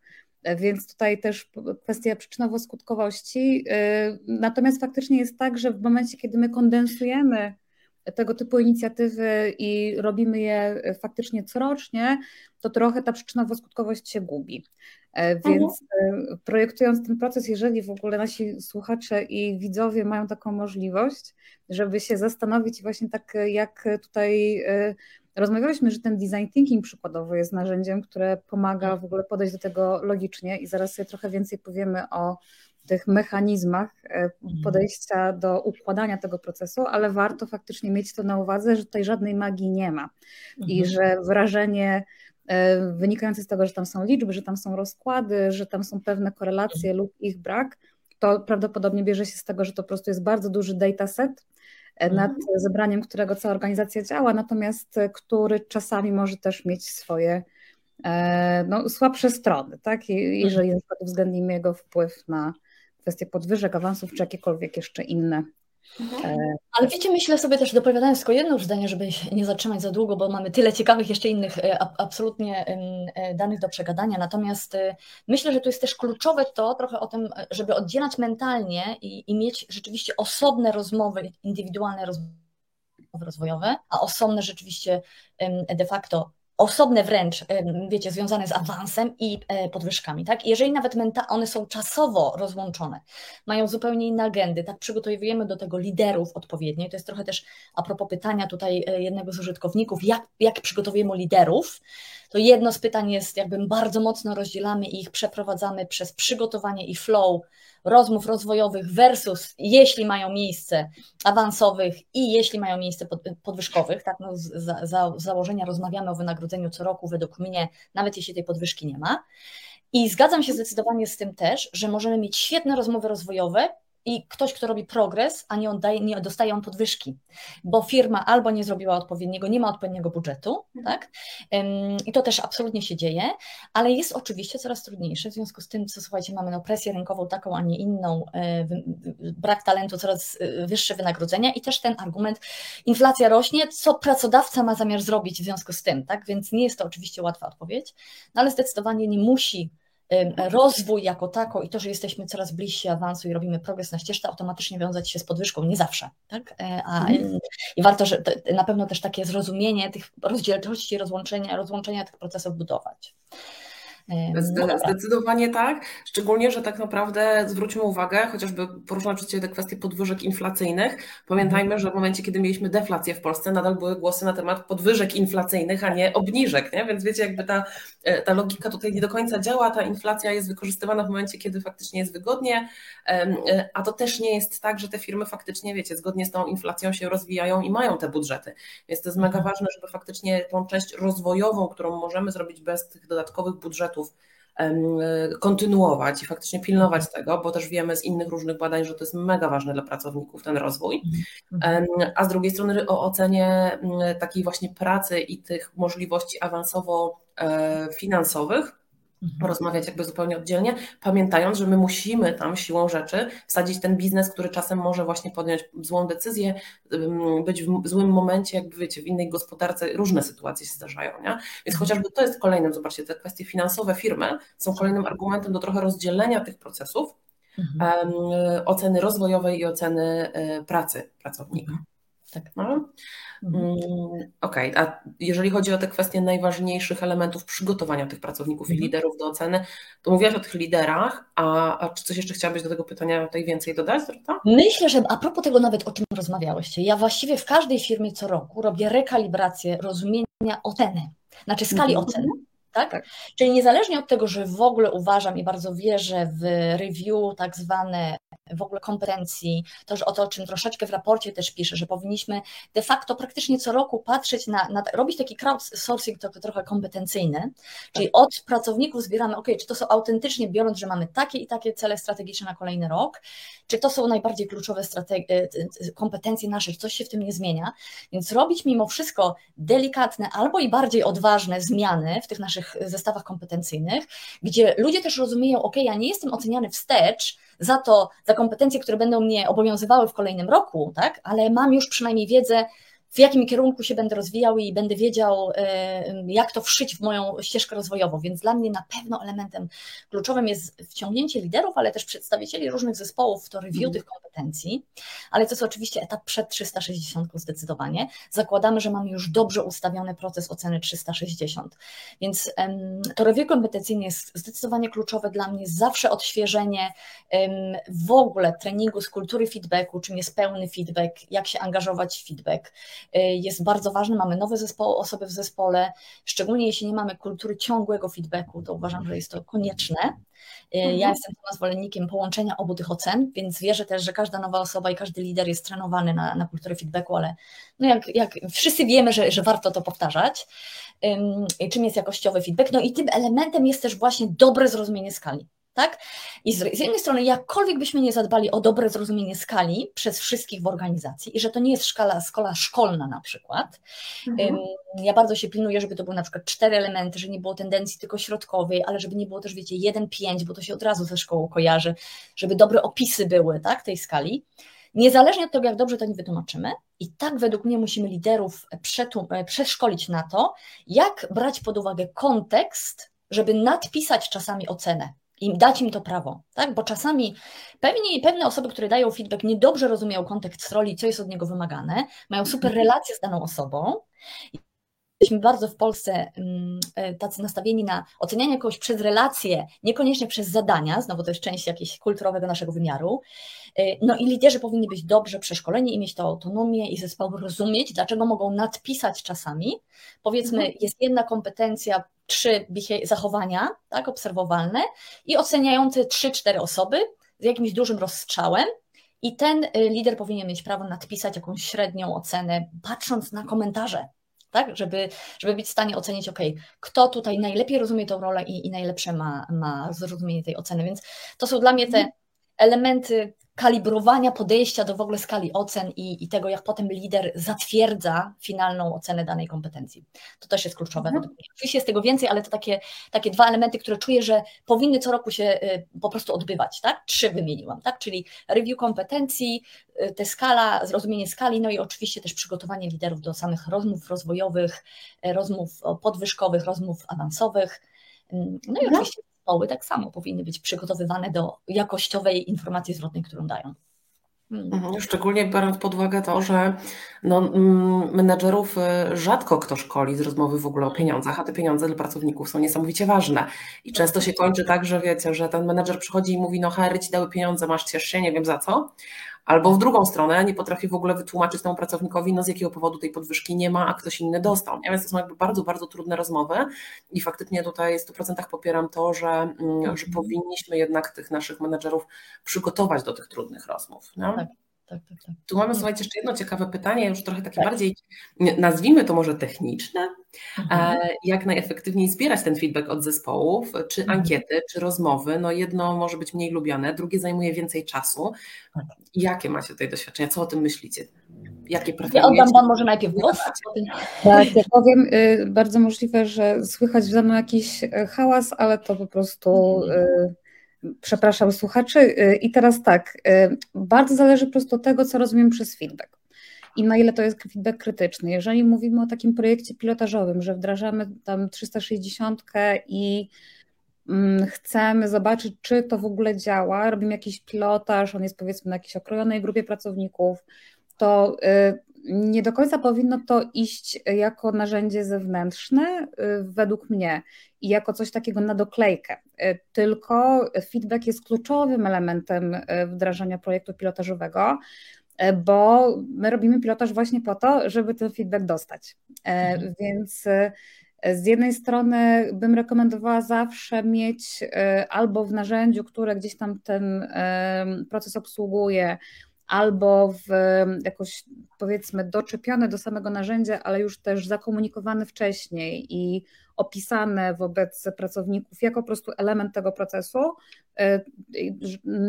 Więc tutaj też kwestia przyczynowo-skutkowości. Y, natomiast faktycznie jest tak, że w momencie, kiedy my kondensujemy tego typu inicjatywy i robimy je faktycznie corocznie, to trochę ta przyczynowo-skutkowość się gubi. E, więc mhm. E, projektując ten proces, jeżeli w ogóle nasi słuchacze i widzowie mają taką możliwość, żeby się zastanowić właśnie tak jak tutaj e, rozmawialiśmy, że ten design thinking przykładowo jest narzędziem, które pomaga w ogóle podejść do tego logicznie i zaraz sobie trochę więcej powiemy o tych mechanizmach mhm. podejścia do układania tego procesu, ale warto faktycznie mieć to na uwadze, że tutaj żadnej magii nie ma i że wrażenie E, wynikające z tego, że tam są liczby, że tam są rozkłady, że tam są pewne korelacje lub ich brak, to prawdopodobnie bierze się z tego, że to po prostu jest bardzo duży dataset, e, nad mhm. zebraniem którego cała organizacja działa, natomiast e, który czasami może też mieć swoje no, słabsze strony, tak? jeżeli mhm. na przykład uwzględnimy jego wpływ na kwestie podwyżek, awansów czy jakiekolwiek jeszcze inne Mhm. E, Ale wiecie, myślę sobie też, dopowiadając tylko jedno już zdanie, żeby nie zatrzymać za długo, bo mamy tyle ciekawych jeszcze innych e, absolutnie e, danych do przegadania. Natomiast myślę, że tu jest też kluczowe to trochę o tym, żeby oddzielać mentalnie i, i mieć rzeczywiście osobne rozmowy, indywidualne rozmowy rozwojowe, a osobne rzeczywiście de facto osobne wręcz, wiecie, związane z awansem i e, podwyżkami, tak? Jeżeli nawet one są czasowo rozłączone, mają zupełnie inne agendy, tak przygotowujemy do tego liderów odpowiednio, to jest trochę też a propos pytania tutaj e, jednego z użytkowników, jak, jak przygotowujemy liderów, to jedno z pytań jest, jakby bardzo mocno rozdzielamy i ich przeprowadzamy przez przygotowanie i flow rozmów rozwojowych versus jeśli mają miejsce awansowych i jeśli mają miejsce podwyżkowych, tak, no za, za, założenia rozmawiamy o wynagrodzeniu co roku według mnie, nawet jeśli tej podwyżki nie ma. I zgadzam się zdecydowanie z tym też, że możemy mieć świetne rozmowy rozwojowe i ktoś, kto robi progres, a nie, oddaje, nie dostaje on podwyżki, bo firma albo nie zrobiła odpowiedniego, nie ma odpowiedniego budżetu, mhm. tak? I to też absolutnie się dzieje, ale jest oczywiście coraz trudniejsze w związku z tym, co słuchajcie, mamy no presję rynkową taką, a nie inną, e, brak talentu, coraz e, wyższe wynagrodzenia i też ten argument, inflacja rośnie, co pracodawca ma zamiar zrobić w związku z tym, tak? Więc nie jest to oczywiście łatwa odpowiedź, no ale zdecydowanie nie musi rozwój jako tako i to, że jesteśmy coraz bliżsi awansu i robimy progres na ścieżce, automatycznie wiązać się z podwyżką, nie zawsze. Tak? E, a, mm. I warto, że na pewno też takie zrozumienie tych rozdzielczości, rozłączenia, rozłączenia tych procesów budować. No Zdecydowanie tak, szczególnie, że tak naprawdę zwróćmy uwagę, chociażby poruszamy przez Ciebie te kwestie podwyżek inflacyjnych. Pamiętajmy, że w momencie, kiedy mieliśmy deflację w Polsce, nadal były głosy na temat podwyżek inflacyjnych, a nie obniżek, nie? więc wiecie, jakby ta, e, ta logika tutaj nie do końca działa, ta inflacja jest wykorzystywana w momencie, kiedy faktycznie jest wygodnie, e, a to też nie jest tak, że te firmy faktycznie, wiecie, zgodnie z tą inflacją się rozwijają i mają te budżety, więc to jest mega ważne, żeby faktycznie tą część rozwojową, którą możemy zrobić bez tych dodatkowych budżetów, kontynuować i faktycznie pilnować mhm. tego, bo też wiemy z innych różnych badań, że to jest mega ważne dla pracowników ten rozwój. Mhm. A z drugiej strony o ocenie takiej właśnie pracy i tych możliwości awansowo-finansowych Mhm. Porozmawiać jakby zupełnie oddzielnie, pamiętając, że my musimy tam siłą rzeczy wsadzić ten biznes, który czasem może właśnie podjąć złą decyzję, być w złym momencie, jakby wiecie, w innej gospodarce różne sytuacje się zdarzają, nie? Więc mhm. chociażby to jest kolejnym, zobaczcie, te kwestie finansowe firmy są kolejnym argumentem do trochę rozdzielenia tych procesów, mhm. um, oceny rozwojowej i oceny y, pracy pracownika. Tak. No. Mhm. Mm, okej, okay. a jeżeli chodzi o te kwestie najważniejszych elementów przygotowania tych pracowników mhm. i liderów do oceny, to mówiłaś o tych liderach, a, a czy coś jeszcze chciałabyś do tego pytania tutaj więcej dodać? Dorota? Myślę, że a propos tego nawet o czym rozmawiałyście, ja właściwie w każdej firmie co roku robię rekalibrację rozumienia oceny, znaczy skali mhm. oceny. Tak? tak? Czyli niezależnie od tego, że w ogóle uważam i bardzo wierzę w review, tak zwane w ogóle kompetencji, to, że o to, o czym troszeczkę w raporcie też piszę, że powinniśmy de facto praktycznie co roku patrzeć na, na robić taki crowdsourcing trochę, trochę kompetencyjny, czyli tak. od pracowników zbieramy, ok, czy to są autentycznie biorąc, że mamy takie i takie cele strategiczne na kolejny rok, czy to są najbardziej kluczowe e, kompetencje nasze, coś się w tym nie zmienia, więc robić mimo wszystko delikatne albo i bardziej odważne zmiany w tych naszych zestawach kompetencyjnych, gdzie ludzie też rozumieją, ok, ja nie jestem oceniany wstecz, za to, za kompetencje, które będą mnie obowiązywały w kolejnym roku, tak? ale mam już przynajmniej wiedzę, w jakim kierunku się będę rozwijał i będę wiedział, e, jak to wszyć w moją ścieżkę rozwojową. Więc dla mnie na pewno elementem kluczowym jest wciągnięcie liderów, ale też przedstawicieli różnych zespołów w to review mm. tych kompetencji. Ale to jest oczywiście etap przed 360 zdecydowanie. Zakładamy, że mamy już dobrze ustawiony proces oceny 360. Więc to review kompetencyjne jest zdecydowanie kluczowe dla mnie. Zawsze odświeżenie w ogóle treningu z kultury feedbacku, czym jest pełny feedback, jak się angażować w feedback jest bardzo ważny. Mamy nowe zespoły, osoby w zespole, szczególnie jeśli nie mamy kultury ciągłego feedbacku, to uważam, że jest to konieczne. Y, ja mhm. jestem zwolennikiem połączenia obu tych ocen, więc wierzę też, że każda nowa osoba i każdy lider jest trenowany na, na kulturę feedbacku, ale no jak, jak wszyscy wiemy, że, że warto to powtarzać. czym jest jakościowy feedback? No i tym elementem jest też właśnie dobre zrozumienie skali tak? I z, jednej strony, jakkolwiek byśmy nie zadbali o dobre zrozumienie skali przez wszystkich w organizacji i że to nie jest szkala, szkoła szkolna na przykład, mhm. ja bardzo się pilnuję, żeby to były na przykład cztery elementy, że nie było tendencji tylko środkowej, ale żeby nie było też, wiecie, jeden, pięć, bo to się od razu ze szkołą kojarzy, żeby dobre opisy były, tak, tej skali. Niezależnie od tego, jak dobrze to nie wytłumaczymy, i tak według mnie musimy liderów przeszkolić na to, jak brać pod uwagę kontekst, żeby nadpisać czasami ocenę i dać im to prawo, tak? Bo czasami pewni, pewne osoby, które dają feedback, niedobrze rozumieją kontekst roli, co jest od niego wymagane, mają super mhm. relacje z daną osobą. Jesteśmy bardzo w Polsce mm, e, tacy nastawieni na ocenianie kogoś przez relacje, niekoniecznie przez zadania, znowu to jest część jakiegoś kulturowego naszego wymiaru. E, no i liderzy powinni być dobrze przeszkoleni i mieć to autonomię i zespoły rozumieć, dlaczego mogą nadpisać czasami. Powiedzmy, mhm. jest jedna kompetencja trzy zachowania tak, obserwowalne i oceniające trzy, cztery osoby z jakimś dużym rozstrzałem. I ten y, lider powinien mieć prawo nadpisać jakąś średnią ocenę, patrząc na komentarze, tak? żeby, żeby być w stanie ocenić, ok, kto tutaj najlepiej rozumie tą rolę i, i najlepsze ma, ma zrozumienie tej oceny. Więc to są dla mnie te elementy kalibrowania podejścia do w ogóle skali ocen i, i tego, jak potem lider zatwierdza finalną ocenę danej kompetencji. To też jest kluczowe. Mhm. Oczywiście jest tego więcej, ale to takie, takie dwa elementy, które czuję, że powinny co roku się y, po prostu odbywać. Tak? Trzy wymieniłam, tak? czyli review kompetencji, y, te skala, zrozumienie skali, no i oczywiście też przygotowanie liderów do samych rozmów rozwojowych, y, rozmów podwyżkowych, rozmów awansowych. Mm, no i mhm. oczywiście tak samo powinny być przygotowywane do jakościowej informacji zwrotnej, którą dają. Hmm. Mhm, szczególnie biorąc pod uwagę to, że no, mm, menedżerów y, rzadko kto szkoli z rozmowy w ogóle o pieniądzach, a te pieniądze dla pracowników są niesamowicie ważne. I często się kończy tak, że wiecie, że ten menedżer przychodzi i mówi, no HR ci dały pieniądze, masz ciesz się, nie wiem za co, Albo w drugą stronę nie potrafi w ogóle wytłumaczyć temu pracownikowi, no z jakiego powodu tej podwyżki nie ma, a ktoś inny dostał. Nie? Więc to są jakby bardzo, bardzo trudne rozmowy i faktycznie tutaj w 100% popieram to, że, mm, że mhm. powinniśmy jednak tych naszych menedżerów przygotować do tych trudnych rozmów. Nie? Tak tak, tak. Tu mamy, słuchajcie, jeszcze jedno ciekawe pytanie, już trochę takie tak. bardziej, nazwijmy to może techniczne. Mhm. Jak najefektywniej zbierać ten feedback od zespołów, czy mhm. ankiety, czy rozmowy? No jedno może być mniej lubiane, drugie zajmuje więcej czasu. Tak. Jakie macie tutaj doświadczenia? Co o tym myślicie? Jakie preferujecie? Ja oddam Wam może najpierw głos. Tak, ja powiem, y, bardzo możliwe, że słychać w mną jakiś y, hałas, ale to po prostu mhm. Przepraszam słuchaczy. Y, I teraz tak, y, bardzo zależy po prostu od tego, co rozumiem przez feedback i na ile to jest feedback krytyczny. Jeżeli mówimy o takim projekcie pilotażowym, że wdrażamy tam 360 i mm, chcemy zobaczyć, czy to w ogóle działa, robimy jakiś pilotaż, on jest powiedzmy na jakiejś okrojonej grupie pracowników, to y, nie do końca powinno to iść jako narzędzie zewnętrzne, y, według mnie, i jako coś takiego na doklejkę. Y, tylko feedback jest kluczowym elementem y, wdrażania projektu pilotażowego, bo my robimy pilotaż właśnie po to, żeby ten feedback dostać. Mhm. Więc z jednej strony bym rekomendowała zawsze mieć albo w narzędziu, które gdzieś tam ten proces obsługuje, albo w jakoś powiedzmy doczepione do samego narzędzia, ale już też zakomunikowane wcześniej i opisane wobec pracowników jako po prostu element tego procesu. E,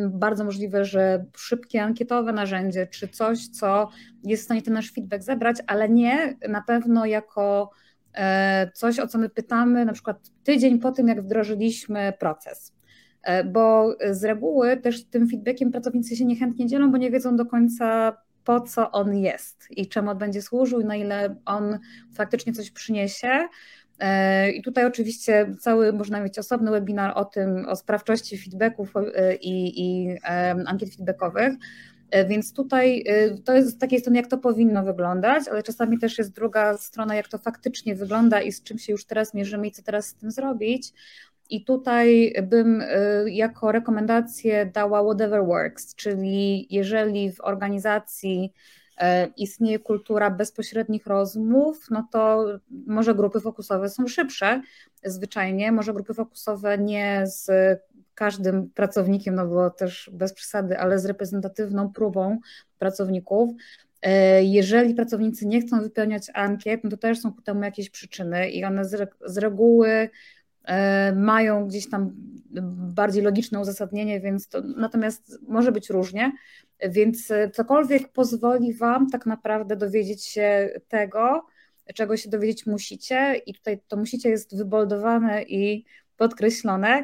bardzo możliwe, że szybkie ankietowe narzędzie, czy coś, co jest w stanie ten nasz feedback zebrać, ale nie na pewno jako e, coś, o co my pytamy, na przykład tydzień po tym, jak wdrożyliśmy proces. E, bo z reguły też tym feedbackiem pracownicy się niechętnie dzielą, bo nie wiedzą do końca po co on jest i czemu on będzie służył, na ile on faktycznie coś przyniesie. E, I tutaj oczywiście cały można mieć osobny webinar o tym, o sprawczości feedbacków e, i, i ankiet feedbackowych. Więc tutaj to jest z takiej strony, jak to powinno wyglądać, ale czasami też jest druga strona, jak to faktycznie wygląda i z czym się już teraz mierzymy i co teraz z tym zrobić. I tutaj bym y, jako rekomendację dała whatever works, czyli jeżeli w organizacji y, istnieje kultura bezpośrednich rozmów, no to może grupy fokusowe są szybsze zwyczajnie, może grupy fokusowe nie z każdym pracownikiem, no bo też bez przesady, ale z reprezentatywną próbą pracowników. Y, jeżeli pracownicy nie chcą wypełniać ankiet, no to też są ku temu jakieś przyczyny i one z, reguły mają gdzieś tam bardziej logiczne uzasadnienie, więc to, natomiast może być różnie, więc cokolwiek pozwoli Wam tak naprawdę dowiedzieć się tego, czego się dowiedzieć musicie i tutaj to musicie jest wyboldowane i podkreślone,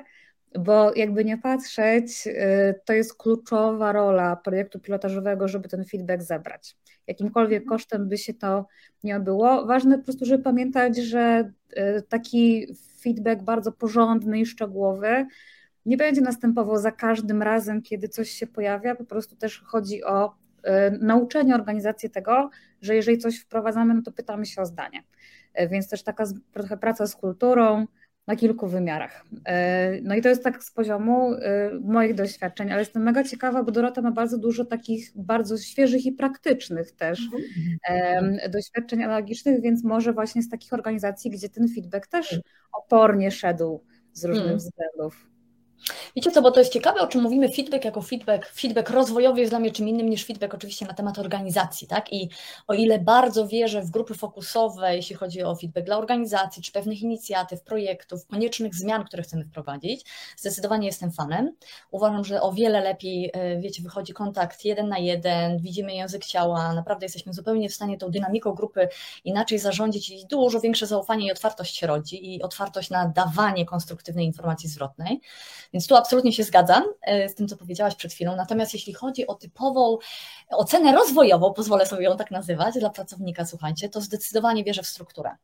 bo jakby nie patrzeć, e, to jest kluczowa rola projektu pilotażowego, żeby ten feedback zebrać. Jakimkolwiek kosztem by się to nie odbyło. Ważne po prostu, żeby pamiętać, że e, taki feedback bardzo porządny i szczegółowy nie będzie następował za każdym razem, kiedy coś się pojawia. Po prostu też chodzi o y, nauczenie organizacji tego, że jeżeli coś wprowadzamy, no to pytamy się o zdanie. Y, więc też taka trochę praca z kulturą, na kilku wymiarach. E, no i to jest tak z poziomu e, moich doświadczeń, ale jestem mega ciekawa, bo Dorota ma bardzo dużo takich bardzo świeżych i praktycznych też mhm. doświadczeń analogicznych, więc może właśnie z takich organizacji, gdzie ten feedback też opornie szedł z różnych hmm. względów. Wiecie co, bo to jest ciekawe, o czym mówimy, feedback jako feedback, feedback rozwojowy jest dla mnie czym innym niż feedback oczywiście na temat organizacji, tak? I o ile bardzo wierzę w grupy fokusowe, jeśli chodzi o feedback dla organizacji, czy pewnych inicjatyw, projektów, koniecznych zmian, które chcemy wprowadzić, zdecydowanie jestem fanem. Uważam, że o wiele lepiej, e, wiecie, wychodzi kontakt jeden na jeden, widzimy język ciała, naprawdę jesteśmy zupełnie w stanie tą dynamiką grupy inaczej zarządzić i dużo większe zaufanie i otwartość się rodzi i otwartość na dawanie konstruktywnej informacji zwrotnej. Więc tu absolutnie się zgadzam e, z tym, co powiedziałaś przed chwilą. Natomiast jeśli chodzi o typową ocenę rozwojową, pozwolę sobie ją tak nazywać, dla pracownika, słuchajcie, to zdecydowanie wierzę w strukturę,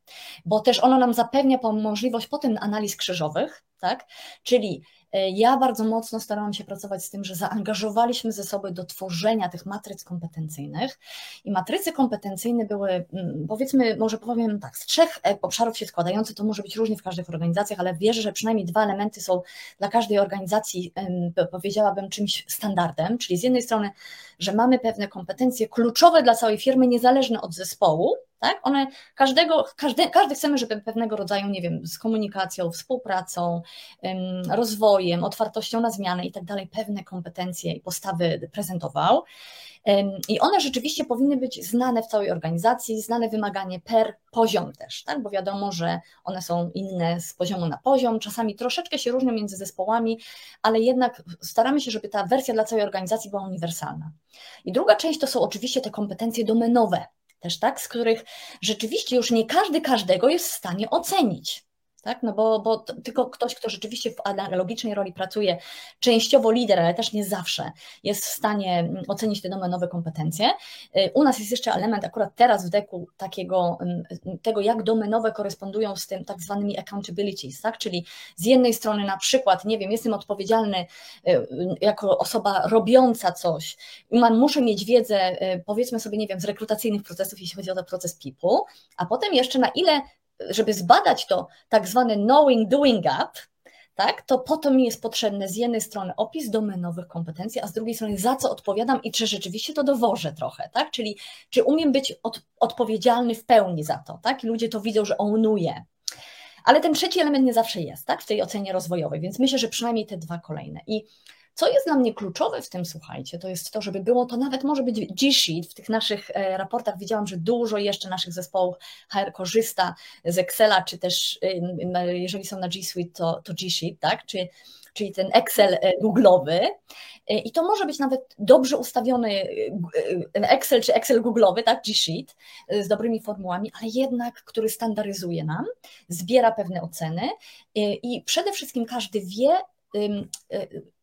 bo też ona nam zapewnia możliwość potem analiz krzyżowych, tak? Czyli ja bardzo mocno starałam się pracować z tym, że zaangażowaliśmy ze sobą do tworzenia tych matryc kompetencyjnych. I matrycy kompetencyjne były, mm, powiedzmy, może powiem tak, z trzech e, obszarów się składające, to może być różnie w każdych organizacjach, ale wierzę, że przynajmniej dwa elementy są dla każdej organizacji, powiedziałabym, czymś standardem, czyli z jednej strony, że mamy pewne kompetencje kluczowe dla całej firmy, niezależne od zespołu, tak? One każdego, każdy, każdy chcemy, żeby pewnego rodzaju, nie wiem, z komunikacją, współpracą, rozwojem, otwartością na zmiany i tak dalej, pewne kompetencje i postawy prezentował. I one rzeczywiście powinny być znane w całej organizacji, znane wymaganie per poziom też, tak? bo wiadomo, że one są inne z poziomu na poziom, czasami troszeczkę się różnią między zespołami, ale jednak staramy się, żeby ta wersja dla całej organizacji była uniwersalna. I druga część to są oczywiście te kompetencje domenowe, też tak, z których rzeczywiście już nie każdy każdego jest w stanie ocenić tak? No bo, bo tylko ktoś, kto rzeczywiście w analogicznej roli pracuje, częściowo lider, ale też nie zawsze, jest w stanie mm, ocenić te domenowe kompetencje. Y, u nas jest jeszcze element akurat teraz w deku takiego, mm, tego, jak domenowe korespondują z tym tak zwanymi accountabilities, tak? Czyli z jednej strony na przykład, nie wiem, jestem odpowiedzialny y, jako osoba robiąca coś mam, muszę mieć wiedzę, y, powiedzmy sobie, nie wiem, z rekrutacyjnych procesów, jeśli chodzi o ten proces people, a potem jeszcze na ile żeby zbadać to tak zwane knowing doing gap, tak, to po to mi jest potrzebny z jednej strony opis domenowych kompetencji, a z drugiej strony za co odpowiadam i czy rzeczywiście to dowożę trochę, tak? Czyli czy umiem być od, odpowiedzialny w pełni za to, tak? I ludzie to widzą, że ownuję. Ale ten trzeci element nie zawsze jest, tak? W tej ocenie rozwojowej, więc myślę, że przynajmniej te dwa kolejne. I co jest dla mnie kluczowe w tym, słuchajcie, to jest to, żeby było to nawet może być G-Sheet. W tych naszych e, raportach widziałam, że dużo jeszcze naszych zespołów HR korzysta z Excela, czy też jeżeli są na G Suite, to, to G-Sheet, tak? Czy, czyli ten Excel e, Google'owy. E, I to może być nawet dobrze ustawiony Excel czy Excel Google'owy, tak, G-Sheet z dobrymi formułami, ale jednak, który standaryzuje nam, zbiera pewne oceny i przede wszystkim każdy wie, Y,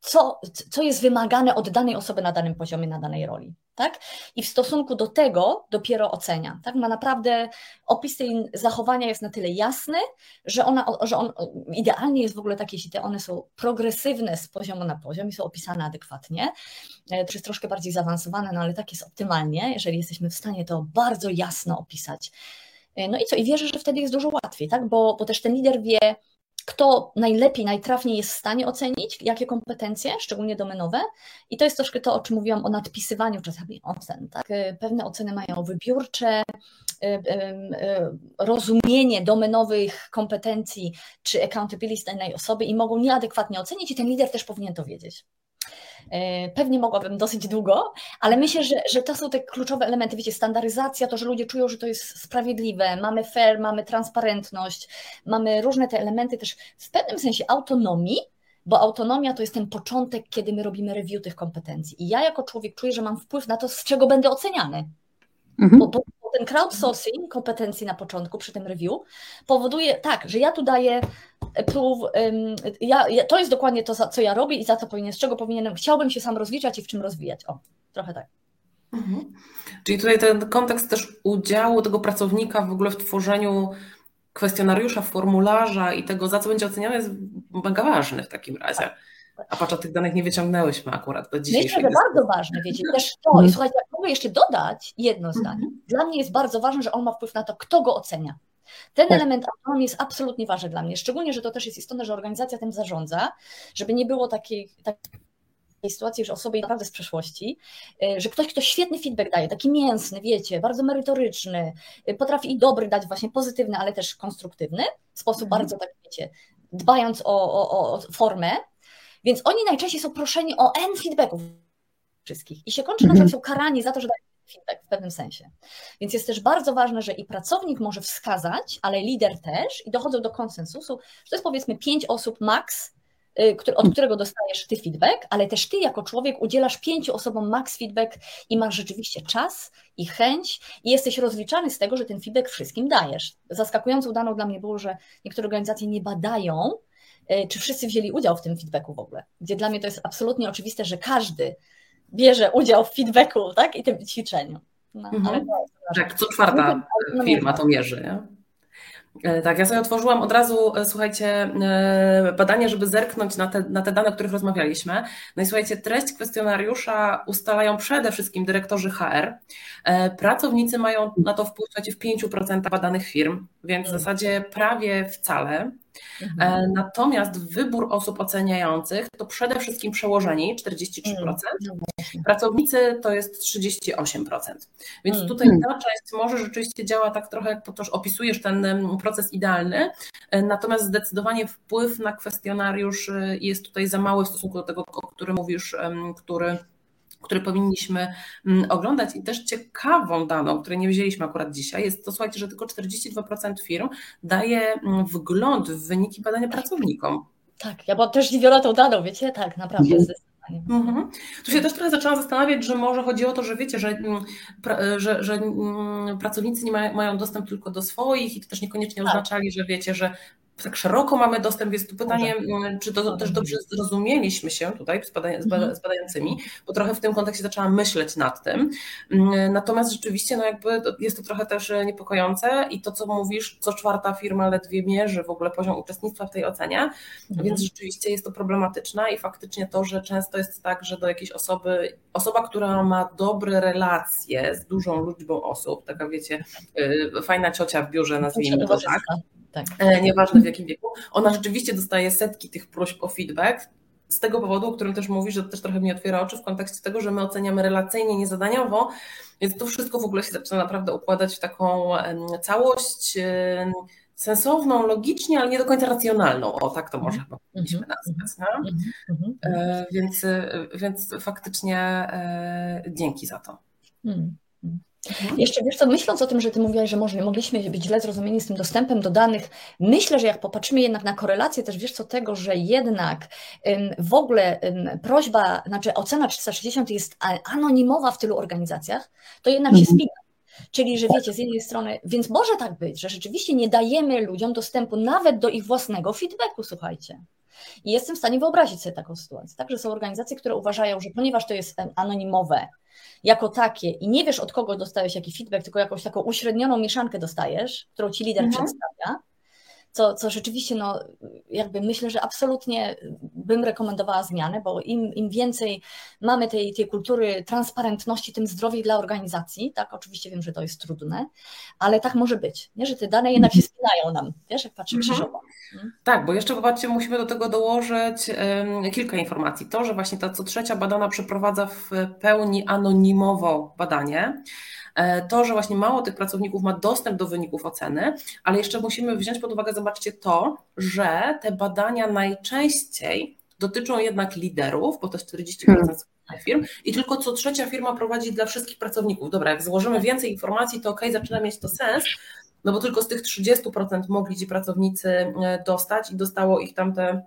co, co jest wymagane od danej osoby na danym poziomie, na danej roli. Tak? I w stosunku do tego dopiero ocenia. Tak? Ma naprawdę opis tej zachowania jest na tyle jasny, że, ona, że on idealnie jest w ogóle takie, jeśli te one są progresywne z poziomu na poziom i są opisane adekwatnie. E, to jest troszkę bardziej zaawansowane, no ale tak jest optymalnie, jeżeli jesteśmy w stanie to bardzo jasno opisać. E, no i co? I wierzę, że wtedy jest dużo łatwiej, tak? bo, bo też ten lider wie, kto najlepiej, najtrafniej jest w stanie ocenić, jakie kompetencje, szczególnie domenowe. I to jest troszkę to, o czym mówiłam o nadpisywaniu czasami ocen. Tak? Pewne oceny mają wybiórcze, y, y, y, rozumienie domenowych kompetencji czy accountability danej osoby i mogą nieadekwatnie ocenić, i ten lider też powinien to wiedzieć. E, pewnie mogłabym dosyć długo, ale myślę, że, że to są te kluczowe elementy. Wiecie, standaryzacja, to, że ludzie czują, że to jest sprawiedliwe, mamy fair, mamy transparentność, mamy różne te elementy też w pewnym sensie autonomii, bo autonomia to jest ten początek, kiedy my robimy review tych kompetencji. I ja jako człowiek czuję, że mam wpływ na to, z czego będę oceniany. Mhm. Bo, bo, ten crowdsourcing kompetencji na początku przy tym review powoduje tak, że ja tu daję prób, ja, ja, to jest dokładnie to, co ja robię i za co powinien, z czego powinienem, chciałbym się sam rozliczać i w czym rozwijać. O, trochę tak. Mhm. Czyli tutaj ten kontekst też udziału tego pracownika w ogóle w tworzeniu kwestionariusza, formularza i tego, za co będzie oceniany, jest mega ważny w takim razie. A patrz, tych danych nie wyciągnęłyśmy akurat do dzisiejszej Myślę, że bardzo ważne, wiecie, też to, i mhm. słuchajcie, jak mogę jeszcze dodać jedno zdanie, mhm. dla mnie jest bardzo ważne, że on ma wpływ na to, kto go ocenia. Ten tak. element autonomii jest absolutnie ważny dla mnie, szczególnie, że to też jest istotne, że organizacja tym zarządza, żeby nie było takiej, takiej sytuacji, że osoby naprawdę z przeszłości, y, że ktoś, kto świetny feedback daje, taki mięsny, wiecie, bardzo merytoryczny, y, potrafi i dobry dać właśnie pozytywny, ale też konstruktywny, w sposób mhm. bardzo tak, wiecie, dbając o, o, o formę, Więc oni najczęściej są proszeni o N feedbacków wszystkich i się kończy na przykład są karani za to, że dają feedback w pewnym sensie. Więc jest też bardzo ważne, że i pracownik może wskazać, ale lider też i dochodzą do konsensusu, że to jest powiedzmy pięć osób max, y, od którego dostajesz ty feedback, ale też ty jako człowiek udzielasz pięciu osobom max feedback i masz rzeczywiście czas i chęć i jesteś rozliczany z tego, że ten feedback wszystkim dajesz. Zaskakującą daną dla mnie było, że niektóre organizacje nie badają, czy wszyscy wzięli udział w tym feedbacku w ogóle. Gdzie dla mnie to jest absolutnie oczywiste, że każdy bierze udział w feedbacku tak? i tym ćwiczeniu. No, mhm. ale tak, co czwarta firma to mierzy. Nie? E, tak, ja sobie otworzyłam od razu, e, słuchajcie, e, badanie, żeby zerknąć na te, na te dane, o których rozmawialiśmy. No i słuchajcie, treść kwestionariusza ustalają przede wszystkim dyrektorzy HR. Pracownicy mają na to wpływ słuchajcie, w 5% badanych firm, więc w zasadzie prawie wcale. Mhm. Natomiast wybór osób oceniających to przede wszystkim przełożeni 43%, mhm. no pracownicy to jest 38%. Więc mhm. tutaj ta część może rzeczywiście działa tak trochę, jak to opisujesz ten proces idealny, e, natomiast zdecydowanie wpływ na kwestionariusz e, jest tutaj za mały w stosunku do tego, o którym mówisz, który który powinniśmy mm, oglądać. I też ciekawą daną, której nie wzięliśmy akurat dzisiaj, jest to, słuchajcie, że tylko 42% firm daje mm, wgląd w wyniki badania pracownikom. Tak, ja byłam też zdziwiona tą daną, wiecie, tak, naprawdę. Mhm. Mhm. Tu się też trochę zaczęłam zastanawiać, że może chodzi o to, że wiecie, że, mm, że, że pracownicy nie mają, mają dostęp tylko do swoich i to też niekoniecznie tak. oznaczali, że wiecie, że tak szeroko mamy dostęp, jest tu pytanie, mm, czy to też dobrze zrozumieliśmy się tutaj z, badań, mhm. z badającymi, bo trochę w tym kontekście zaczęłam myśleć nad tym. Mm, natomiast rzeczywiście no jakby jest to trochę też niepokojące i to, co mówisz, co czwarta firma ledwie mierzy w ogóle poziom uczestnictwa w tej ocenie, mhm. więc rzeczywiście jest to problematyczne i faktycznie to, że często jest tak, że do jakiejś osoby, osoba, która ma dobre relacje z dużą liczbą osób, taka wiecie, fajna ciocia w biurze, nazwijmy to tak, tak. E, nieważne w jakim wieku, ona rzeczywiście dostaje setki tych próśb o feedback, z tego powodu, o którym też mówisz, że to też trochę mi otwiera oczy w kontekście tego, że my oceniamy relacyjnie, niezadaniowo, więc to wszystko w ogóle się zaczyna naprawdę układać w taką całość sensowną, logicznie, ale nie do końca racjonalną. O, tak to może chyba powinniśmy mhm. nazwać. No? E, więc, więc faktycznie e, dzięki za to. Mhm. Jeszcze wiesz co, myśląc o tym, że ty mówiłaś, że może, mogliśmy być źle zrozumieni z tym dostępem do danych, myślę, że jak popatrzymy jednak na korelację też wiesz co tego, że jednak w ogóle prośba, znaczy ocena 360 jest anonimowa w tylu organizacjach, to jednak się mhm. spina. Czyli, że wiecie, z jednej strony, więc może tak być, że rzeczywiście nie dajemy ludziom dostępu nawet do ich własnego feedbacku, słuchajcie. I jestem w stanie wyobrazić sobie taką sytuację. Także są organizacje, które uważają, że ponieważ to jest anonimowe, jako takie i nie wiesz od kogo dostajesz jaki feedback, tylko jakąś taką uśrednioną mieszankę dostajesz, którą ci lider mhm. przedstawia, co, co rzeczywiście, no, jakby myślę, że absolutnie bym rekomendowała zmianę, bo im, im więcej mamy tej, tej kultury transparentności, tym zdrowiej dla organizacji. Tak, oczywiście wiem, że to jest trudne, ale tak może być, nie? że te dane jednak się spinają nam, wiesz, jak patrzymy mhm. krzyżowo. Mhm. Tak, bo jeszcze popatrzcie, musimy do tego dołożyć um, kilka informacji. To, że właśnie ta co trzecia badana przeprowadza w pełni anonimowo badanie, to, że właśnie mało tych pracowników ma dostęp do wyników oceny, ale jeszcze musimy wziąć pod uwagę, zobaczcie to, że te badania najczęściej dotyczą jednak liderów, bo to jest 40% hmm. firm i tylko co trzecia firma prowadzi dla wszystkich pracowników. Dobra, jak złożymy więcej informacji, to ok, zaczyna mieć to sens, no bo tylko z tych 30% mogli ci pracownicy e, dostać i dostało ich tam te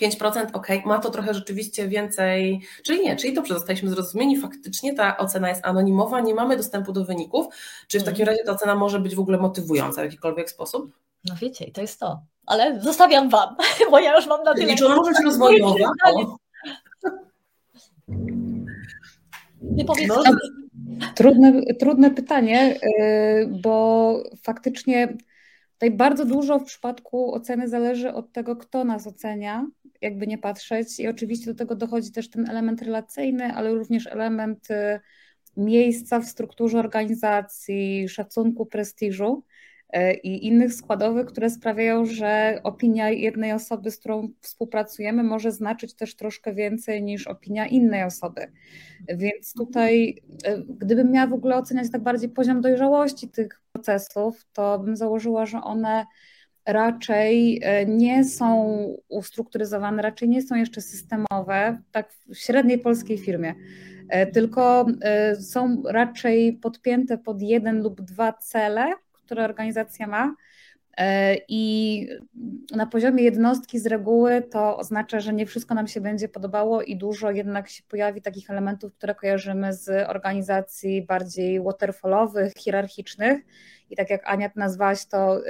5% ok, ma to trochę rzeczywiście więcej, czyli nie, czyli dobrze, zostaliśmy zrozumieni, faktycznie ta ocena jest anonimowa, nie mamy dostępu do wyników, czy w takim mhm. razie ta ocena może być w ogóle motywująca w jakikolwiek sposób? No wiecie, i to jest to, ale zostawiam Wam, bo ja już mam na tyle. Czy ona może być rozwojowa? Nie. No, trudne, trudne pytanie, y, bo faktycznie Tutaj bardzo dużo w przypadku oceny zależy od tego, kto nas ocenia, jakby nie patrzeć. I oczywiście do tego dochodzi też ten element relacyjny, ale również element y, miejsca w strukturze organizacji, szacunku, prestiżu y, i innych składowych, które sprawiają, że opinia jednej osoby, z którą współpracujemy, może znaczyć też troszkę więcej niż opinia innej osoby. Więc tutaj, y, gdybym miała w ogóle oceniać tak bardziej poziom dojrzałości tych procesów, to bym założyła, że one raczej e, nie są ustrukturyzowane, raczej nie są jeszcze systemowe, tak w średniej polskiej firmie, e, tylko e, są raczej podpięte pod jeden lub dwa cele, które organizacja ma. I na poziomie jednostki z reguły to oznacza, że nie wszystko nam się będzie podobało i dużo jednak się pojawi takich elementów, które kojarzymy z organizacji bardziej waterfallowych, hierarchicznych. I tak jak Ania nazwałaś to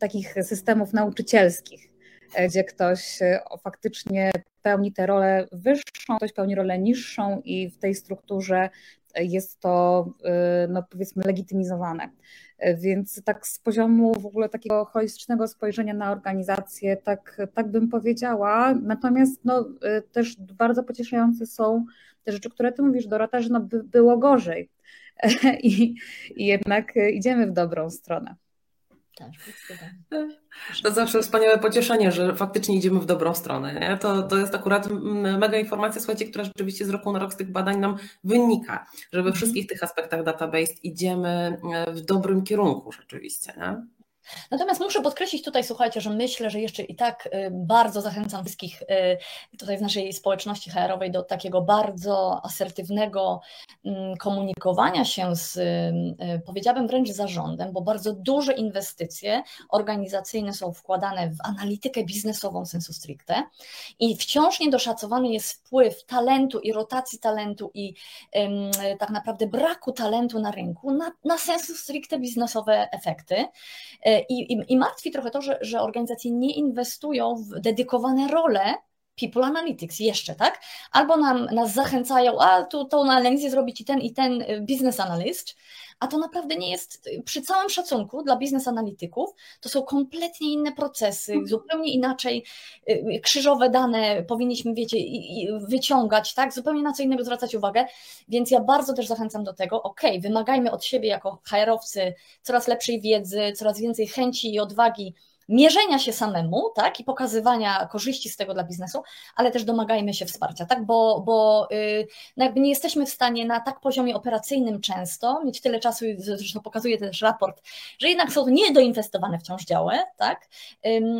takich systemów nauczycielskich, e, gdzie ktoś e, faktycznie pełni tę rolę wyższą, ktoś pełni rolę niższą i w tej strukturze jest to, e, no powiedzmy, legitymizowane. Więc tak z poziomu w ogóle takiego holistycznego spojrzenia na organizację, tak, tak bym powiedziała. Natomiast no, też bardzo pocieszające są te rzeczy, które ty mówisz, Dorota, że no, by było gorzej. I, I jednak idziemy w dobrą stronę. Tak, to zawsze wspaniałe pocieszenie, że faktycznie idziemy w dobrą stronę. Nie? To, to jest akurat mega informacja, słuchajcie, która rzeczywiście z roku na rok z tych badań nam wynika, że we mhm. wszystkich tych aspektach database idziemy e, w dobrym kierunku rzeczywiście. Nie? Natomiast muszę podkreślić tutaj, słuchajcie, że myślę, że jeszcze i tak y, bardzo zachęcam wszystkich y, tutaj w naszej społeczności HR-owej do takiego bardzo asertywnego mm, komunikowania się z, y, powiedziałabym wręcz zarządem, bo bardzo duże inwestycje organizacyjne są wkładane w analitykę biznesową sensu stricte i wciąż niedoszacowany jest wpływ talentu i rotacji talentu i tak naprawdę braku talentu na rynku na, na sensu stricte biznesowe efekty. I, i, i martwi trochę to, że, że organizacje nie inwestują w dedykowane role People Analytics jeszcze, tak? Albo nam, nas zachęcają, a tu tą analizę zrobi ci ten i ten y, business analyst, a to naprawdę nie jest, przy całym szacunku dla biznes analityków, to są kompletnie inne procesy, mhm. zupełnie inaczej y, krzyżowe dane powinniśmy, wiecie, wyciągać, tak, zupełnie na co innego zwracać uwagę, więc ja bardzo też zachęcam do tego, ok, wymagajmy od siebie jako HR-owcy coraz lepszej wiedzy, coraz więcej chęci i odwagi mierzenia się samemu, tak, i pokazywania korzyści z tego dla biznesu, ale też domagajmy się wsparcia, tak, bo, bo yy, no jakby nie jesteśmy w stanie na tak poziomie operacyjnym często mieć tyle czasu, zresztą pokazuje też raport, że jednak są niedoinwestowane wciąż działy, tak,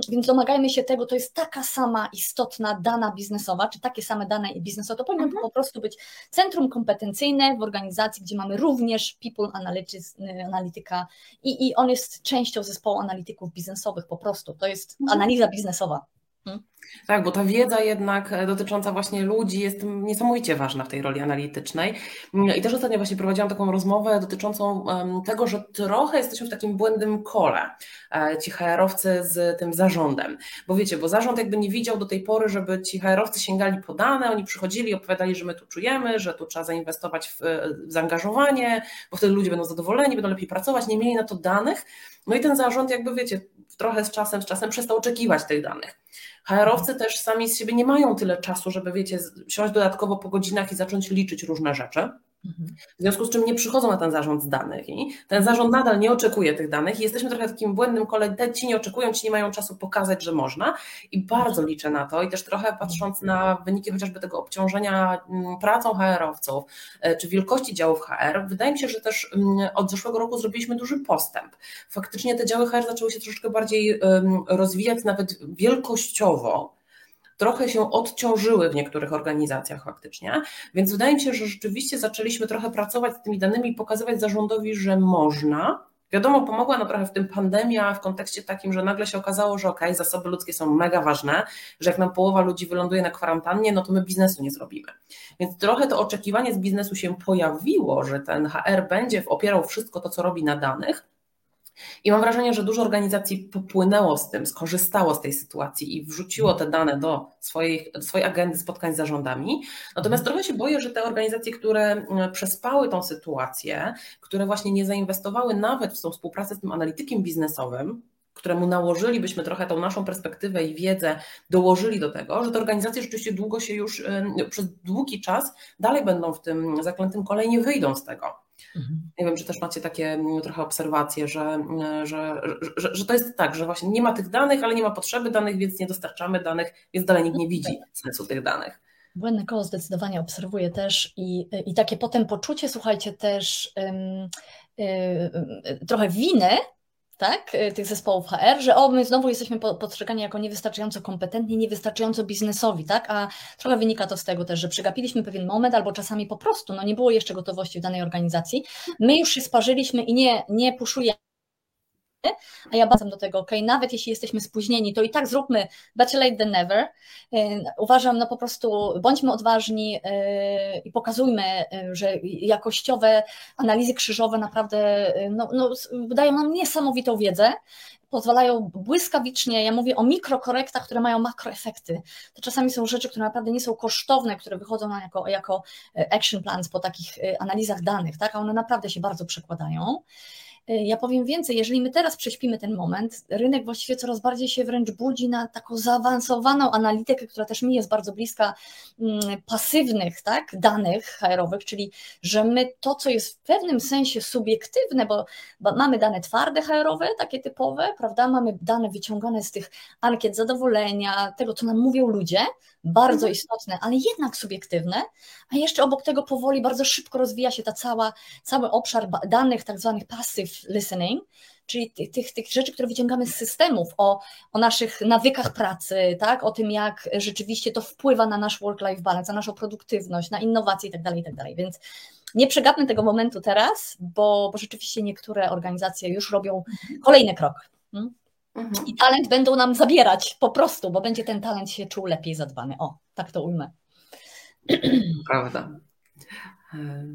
więc domagajmy się tego, to jest taka sama istotna dana biznesowa, czy takie same dane biznesowe, to powinno mhm. po prostu być centrum kompetencyjne w organizacji, gdzie mamy również people analytics, y, analityka i, i on jest częścią zespołu analityków biznesowych po prostu. To jest mhm. analiza biznesowa. Hmm? Tak, bo ta wiedza jednak e, dotycząca właśnie ludzi jest niesamowicie ważna w tej roli analitycznej. Mm, I też ostatnio właśnie prowadziłam taką rozmowę dotyczącą tego, że trochę jesteśmy w takim błędnym kole, e, ci HR-owcy z tym zarządem. Bo wiecie, bo zarząd jakby nie widział do tej pory, żeby ci HR-owcy sięgali po dane, oni przychodzili, opowiadali, że my tu czujemy, że tu trzeba zainwestować w, e, w zaangażowanie, bo wtedy ludzie będą zadowoleni, będą lepiej pracować, nie mieli na to danych. No i ten zarząd jakby wiecie, trochę z czasem, z czasem przestał oczekiwać tych danych. HR-owcy też sami z siebie nie mają tyle czasu, żeby wiecie, siąść dodatkowo po godzinach i zacząć liczyć różne rzeczy. Mhm. W związku z czym nie przychodzą na ten zarząd z danych i ten zarząd nadal nie oczekuje tych danych i jesteśmy trochę takim błędnym kole, ci nie oczekują, ci nie mają czasu pokazać, że można i bardzo liczę na to i też trochę patrząc na wyniki chociażby tego obciążenia mm, pracą HR-owców e, czy wielkości działów HR, wydaje mi się, że też mm, od zeszłego roku zrobiliśmy duży postęp. Faktycznie te działy HR zaczęły się troszeczkę bardziej rozwijać nawet wielkościowo, trochę się odciążyły w niektórych organizacjach faktycznie, więc wydaje mi się, że rzeczywiście zaczęliśmy trochę pracować z tymi danymi i pokazywać zarządowi, że można. Wiadomo, pomogła nam trochę w tym pandemia w kontekście takim, że nagle się okazało, że ok, zasoby ludzkie są mega ważne, że jak nam połowa ludzi wyląduje na kwarantannie, no to my biznesu nie zrobimy. Więc trochę to oczekiwanie z biznesu się pojawiło, że ten HR będzie opierał wszystko to, co robi na danych, i mam wrażenie, że dużo organizacji popłynęło z tym, skorzystało z tej sytuacji i wrzuciło te dane do swojej, do swojej agendy spotkań z zarządami. Natomiast trochę się boję, że te organizacje, które mm, przespały tą sytuację, które właśnie nie zainwestowały nawet w tą współpracę z tym analitykiem biznesowym, któremu nałożylibyśmy trochę tą naszą perspektywę i wiedzę, dołożyli do tego, że te organizacje rzeczywiście długo się już, przez długi czas dalej będą w tym zaklętym kolejnie wyjdą z tego. Mhm. Nie wiem, czy też macie takie mm, trochę obserwacje, że, mm, że, że, że, to jest tak, że właśnie nie ma tych danych, ale nie ma potrzeby danych, więc nie dostarczamy danych, więc dalej nikt nie widzi sensu tych danych. Błędne koło zdecydowanie obserwuję też i, i takie potem poczucie, słuchajcie, też um, trochę winy tak, y, tych zespołów HR, że o, my znowu jesteśmy postrzegani jako niewystarczająco kompetentni, niewystarczająco biznesowi, tak, a trochę wynika to z tego też, że przegapiliśmy pewien moment albo czasami po prostu, no nie było jeszcze gotowości w danej organizacji, my już się sparzyliśmy i nie, nie puszujemy a ja bardzo do tego, ok, nawet jeśli jesteśmy spóźnieni, to i tak zróbmy better late than never. Y, uważam, no po prostu bądźmy odważni y, i pokazujmy, y, że jakościowe analizy krzyżowe naprawdę no, no, dają nam niesamowitą wiedzę, pozwalają błyskawicznie, ja mówię o mikrokorektach, które mają makroefekty. To czasami są rzeczy, które naprawdę nie są kosztowne, które wychodzą nam jako, jako action plans po takich analizach danych, tak? a one naprawdę się bardzo przekładają. Y, ja powiem więcej, jeżeli my teraz prześpimy ten moment, rynek właściwie coraz bardziej się wręcz budzi na taką zaawansowaną analitykę, która też mi jest bardzo bliska mm, pasywnych tak, danych HR-owych, czyli że my to, co jest w pewnym sensie subiektywne, bo, mamy dane twarde HR-owe, takie typowe, prawda? Mamy dane wyciągane z tych ankiet zadowolenia, tego, co nam mówią ludzie, bardzo mhm. istotne, ale jednak subiektywne, a jeszcze obok tego powoli bardzo szybko rozwija się ta cała, cały obszar danych tak zwanych passive listening, czyli tych, tych, tych rzeczy, które wyciągamy z systemów, o, o naszych nawykach pracy, tak? o tym, jak rzeczywiście to wpływa na nasz work-life balance, na naszą produktywność, na innowacje itd., tak itd. Tak Więc nie przegapmy tego momentu teraz, bo, bo rzeczywiście niektóre organizacje już robią kolejny krok. Hmm? Mhm. I talent będą nam zabierać po prostu, bo będzie ten talent się czuł lepiej zadbany. O, tak to ujmę. Prawda.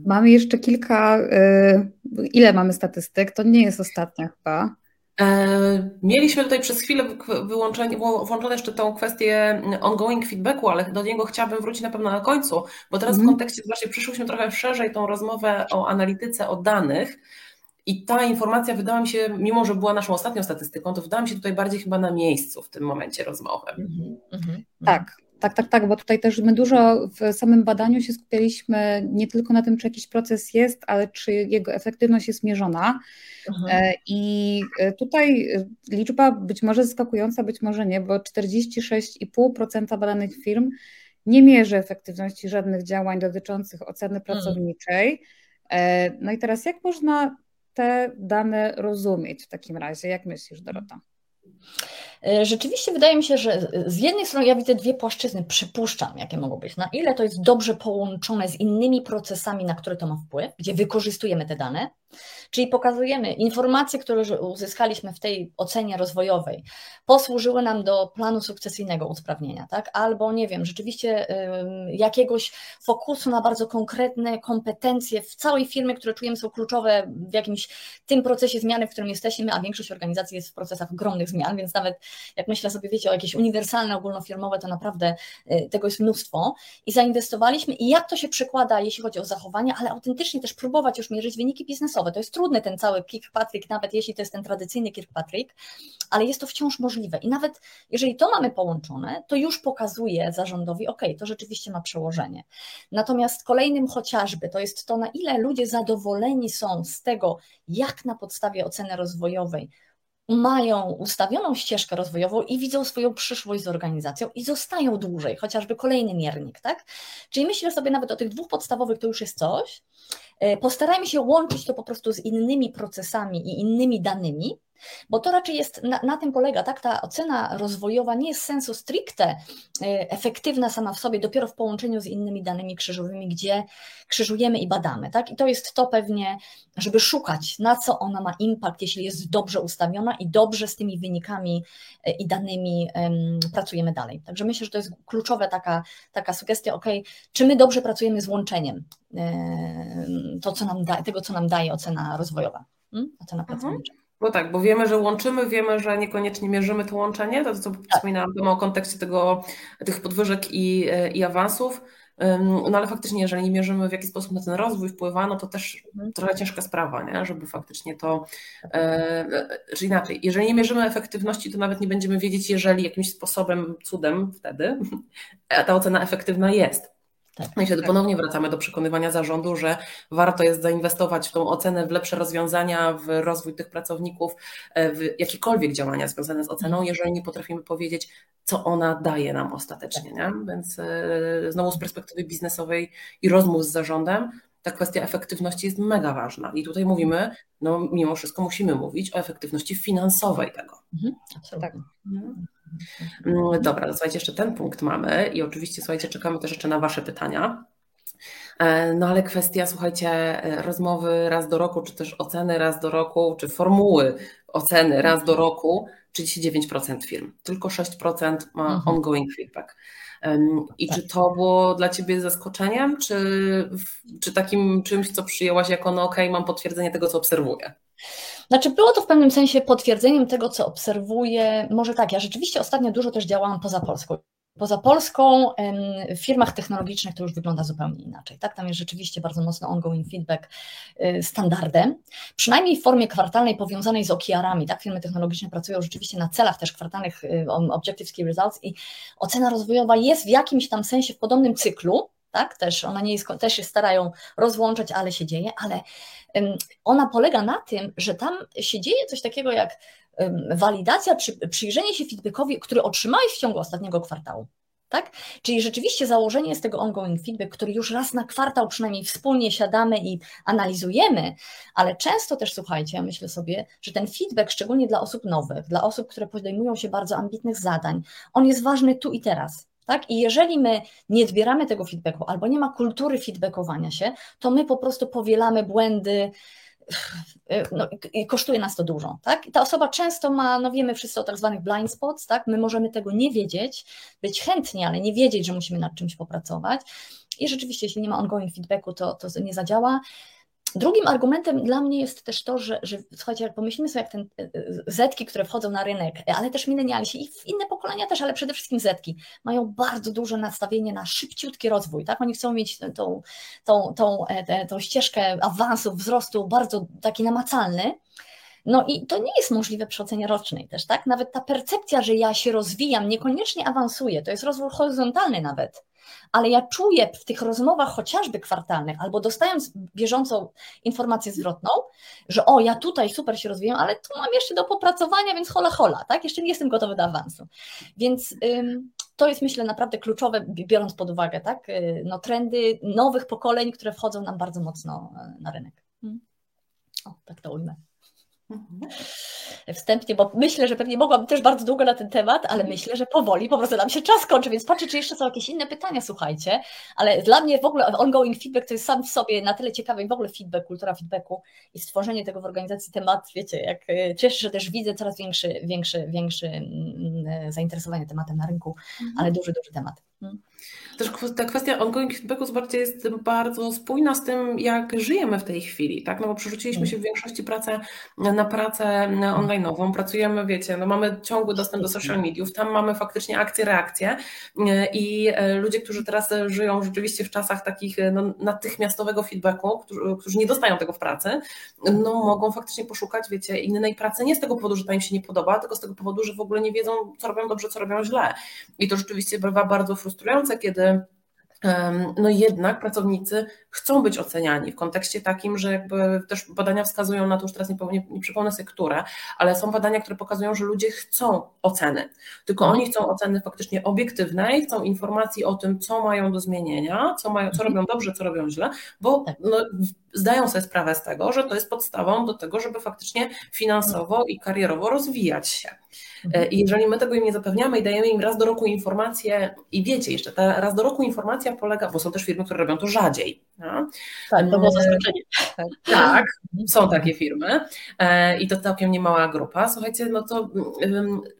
Mamy jeszcze kilka. Y, ile mamy statystyk? To nie jest ostatnia chyba. E, mieliśmy tutaj przez chwilę wyłączenie, włączone jeszcze tą kwestię ongoing feedbacku, ale do niego chciałabym wrócić na pewno na końcu, bo teraz w mhm. kontekście właśnie przyszłyśmy trochę szerzej tą rozmowę o analityce, o danych. I ta informacja wydała mi się, mimo że była naszą ostatnią statystyką, to wydała mi się tutaj bardziej chyba na miejscu w tym momencie rozmowy. Mm -hmm. Tak, tak, tak, tak, bo tutaj też my dużo w samym badaniu się skupialiśmy nie tylko na tym, czy jakiś proces jest, ale czy jego efektywność jest mierzona. Mhm. I e, tutaj liczba być może zaskakująca, być może nie, bo 46,5% badanych firm nie mierzy efektywności żadnych działań dotyczących oceny hmm. pracowniczej. No i teraz jak można te dane rozumieć w takim razie? Jak myślisz, Dorota? E, rzeczywiście wydaje mi się, że z jednej strony ja widzę dwie płaszczyzny, przypuszczam, jakie mogą być. Na ile to jest dobrze połączone z innymi procesami, na które to ma wpływ, gdzie wykorzystujemy te dane, Czyli pokazujemy informacje, które uzyskaliśmy w tej ocenie rozwojowej, posłużyły nam do planu sukcesyjnego usprawnienia, tak? Albo nie wiem, rzeczywiście jakiegoś fokusu na bardzo konkretne kompetencje w całej firmie, które czujemy są kluczowe w jakimś tym procesie zmiany, w którym jesteśmy, a większość organizacji jest w procesach ogromnych zmian, więc nawet jak myślę sobie, wiecie, o jakieś uniwersalne, ogólnofirmowe, to naprawdę y, tego jest mnóstwo i zainwestowaliśmy i jak to się przekłada, jeśli chodzi o zachowania, ale autentycznie też próbować już mierzyć wyniki biznesowe. To jest trudny ten cały Kirkpatrick, nawet jeśli to jest ten tradycyjny Kirkpatrick, ale jest to wciąż możliwe. I nawet jeżeli to mamy połączone, to już pokazuje zarządowi, ok, to rzeczywiście ma przełożenie. Natomiast kolejnym chociażby to jest to, na ile ludzie zadowoleni są z tego, jak na podstawie oceny rozwojowej mają ustawioną ścieżkę rozwojową i widzą swoją przyszłość z organizacją i zostają dłużej, chociażby kolejny miernik, tak? Czyli myślę sobie nawet o tych dwóch podstawowych, to już jest coś. E, postarajmy się łączyć to po prostu z innymi procesami i innymi danymi, bo to raczej jest, na, na, tym polega, tak, ta ocena rozwojowa nie jest sensu stricte y, efektywna sama w sobie, dopiero w połączeniu z innymi danymi krzyżowymi, gdzie krzyżujemy i badamy, tak, i to jest to pewnie, żeby szukać, na co ona ma impact, jeśli jest dobrze ustawiona i dobrze z tymi wynikami y, i danymi um, pracujemy dalej. Także myślę, że to jest kluczowa taka, taka sugestia, ok, czy my dobrze pracujemy z łączeniem to, co nam da, tego, co nam daje ocena rozwojowa, hmm? ocena mhm. pracownicza. Bo tak, bo wiemy, że łączymy, wiemy, że niekoniecznie mierzymy to łączenie, to co tak. wspominałam o kontekście tego, tych podwyżek i, i awansów, no ale faktycznie, jeżeli nie mierzymy, w jaki sposób na ten rozwój wpływa, no to też mhm. trochę ciężka sprawa, nie? żeby faktycznie to, e, czy inaczej, jeżeli nie mierzymy efektywności, to nawet nie będziemy wiedzieć, jeżeli jakimś sposobem, cudem wtedy ta ocena efektywna jest. Tak, no i wtedy tak. ponownie wracamy do przekonywania zarządu, że warto jest zainwestować w tą ocenę, w lepsze rozwiązania, w rozwój tych pracowników, e, w jakiekolwiek działania związane z oceną, mhm. jeżeli nie potrafimy powiedzieć, co ona daje nam ostatecznie. Tak. Nie? Więc e, znowu z perspektywy biznesowej i rozmów z zarządem, ta kwestia efektywności jest mega ważna. I tutaj mówimy, no mimo wszystko musimy mówić o efektywności finansowej tego. Mhm, tak. Mhm. Mm, dobra, słuchajcie, jeszcze ten punkt mamy i oczywiście, słuchajcie, czekamy też jeszcze na Wasze pytania. E, no ale kwestia, słuchajcie, rozmowy raz do roku, czy też oceny raz do roku, czy formuły oceny raz do roku, 39% firm, tylko 6% ma mhm. ongoing feedback. I tak. czy to było dla Ciebie zaskoczeniem, czy, czy takim czymś, co przyjęłaś jako, no okej, okay, mam potwierdzenie tego, co obserwuję? Znaczy, było to w pewnym sensie potwierdzeniem tego, co obserwuję. Może tak, ja rzeczywiście ostatnio dużo też działałam poza Polską. Poza Polską w firmach technologicznych to już wygląda zupełnie inaczej. Tak? Tam jest rzeczywiście bardzo mocno ongoing feedback y, standardem, przynajmniej w formie kwartalnej powiązanej z OKR-ami. Tak? Firmy technologiczne pracują rzeczywiście na celach też kwartalnych y, Objective Key Results i ocena rozwojowa jest w jakimś tam sensie w podobnym cyklu, tak? Też ona nie jest, też się starają rozłączać, ale się dzieje, ale ona polega na tym, że tam się dzieje coś takiego jak walidacja, przyjrzenie się feedbackowi, który otrzymałeś w ciągu ostatniego kwartału. Tak? Czyli rzeczywiście założenie jest tego ongoing feedback, który już raz na kwartał przynajmniej wspólnie siadamy i analizujemy, ale często też słuchajcie, ja myślę sobie, że ten feedback, szczególnie dla osób nowych, dla osób, które podejmują się bardzo ambitnych zadań, on jest ważny tu i teraz. Tak? I jeżeli my nie zbieramy tego feedbacku albo nie ma kultury feedbackowania się, to my po prostu powielamy błędy, no, i kosztuje nas to dużo, tak? I ta osoba często ma, no wiemy wszyscy o tak zwanych blind spots, tak? My możemy tego nie wiedzieć, być chętni, ale nie wiedzieć, że musimy nad czymś popracować. I rzeczywiście, jeśli nie ma ongoing feedbacku, to, to nie zadziała. Drugim argumentem dla mnie jest też to, że, że słuchajcie, pomyślimy sobie, jak ten e, e, zetki, które wchodzą na rynek, ale też milenialsi i inne pokolenia też, ale przede wszystkim zetki, mają bardzo duże nastawienie na szybciutki rozwój, tak? Oni chcą mieć tą, tą, tą, e, tą ścieżkę awansu, wzrostu bardzo taki namacalny, no i to nie jest możliwe przy ocenie rocznej też, tak? Nawet ta percepcja, że ja się rozwijam, niekoniecznie awansuję, to jest rozwój horyzontalny nawet ale ja czuję w tych rozmowach chociażby kwartalnych, albo dostając bieżącą informację zwrotną, że o, ja tutaj super się rozwijam, ale tu mam jeszcze do popracowania, więc hola hola, tak? Jeszcze nie jestem gotowy do awansu. Więc ym, to jest myślę naprawdę kluczowe, biorąc pod uwagę, tak? Y, no, trendy nowych pokoleń, które wchodzą nam bardzo mocno y, na rynek. Hmm. O, tak to ujmę. Mhm. Wstępnie, bo myślę, że pewnie mogłabym też bardzo długo na ten temat, ale mhm. myślę, że powoli po prostu nam się czas kończy, więc patrzę, czy jeszcze są jakieś inne pytania, słuchajcie. Ale dla mnie w ogóle ongoing feedback to jest sam w sobie na tyle ciekawy i w ogóle feedback, kultura feedbacku i stworzenie tego w organizacji temat, wiecie, jak e, cieszę że też widzę coraz większy, większy, większy mm, e, zainteresowanie tematem na rynku, mhm. ale duży, duży temat. Hmm. Też ta kwestia ongoing feedbacku, zobaczcie, jest bardzo spójna z tym, jak żyjemy w tej chwili, tak? No bo przerzuciliśmy się w większości pracę na pracę online'ową, pracujemy, wiecie, no mamy ciągły dostęp do social mediów, tam mamy faktycznie akcje, reakcje i e, ludzie, którzy teraz żyją rzeczywiście w czasach takich no, natychmiastowego feedbacku, którzy, którzy nie dostają tego w pracy, no mogą faktycznie poszukać, wiecie, innej pracy, nie z tego powodu, że to im się nie podoba, tylko z tego powodu, że w ogóle nie wiedzą, co robią dobrze, co robią źle. I to rzeczywiście bywa bardzo frustrujące, kiedy no jednak pracownicy chcą być oceniani w kontekście takim, że jakby też badania wskazują na to, już teraz nie, nie, nie przypomnę sobie które, ale są badania, które pokazują, że ludzie chcą oceny, tylko oni chcą oceny faktycznie obiektywnej, chcą informacji o tym, co mają do zmienienia, co, mają, co robią dobrze, co robią źle, bo tak. no, zdają sobie sprawę z tego, że to jest podstawą do tego, żeby faktycznie finansowo i karierowo rozwijać się. E, I jeżeli my tego im nie zapewniamy i dajemy im raz do roku informacje, i wiecie, jeszcze ta raz do roku informacja polega, bo są też firmy, które robią to rzadziej. No? Tak, to było zaskoczenie. Tak, są takie firmy e, i to całkiem niemała grupa. Słuchajcie, no to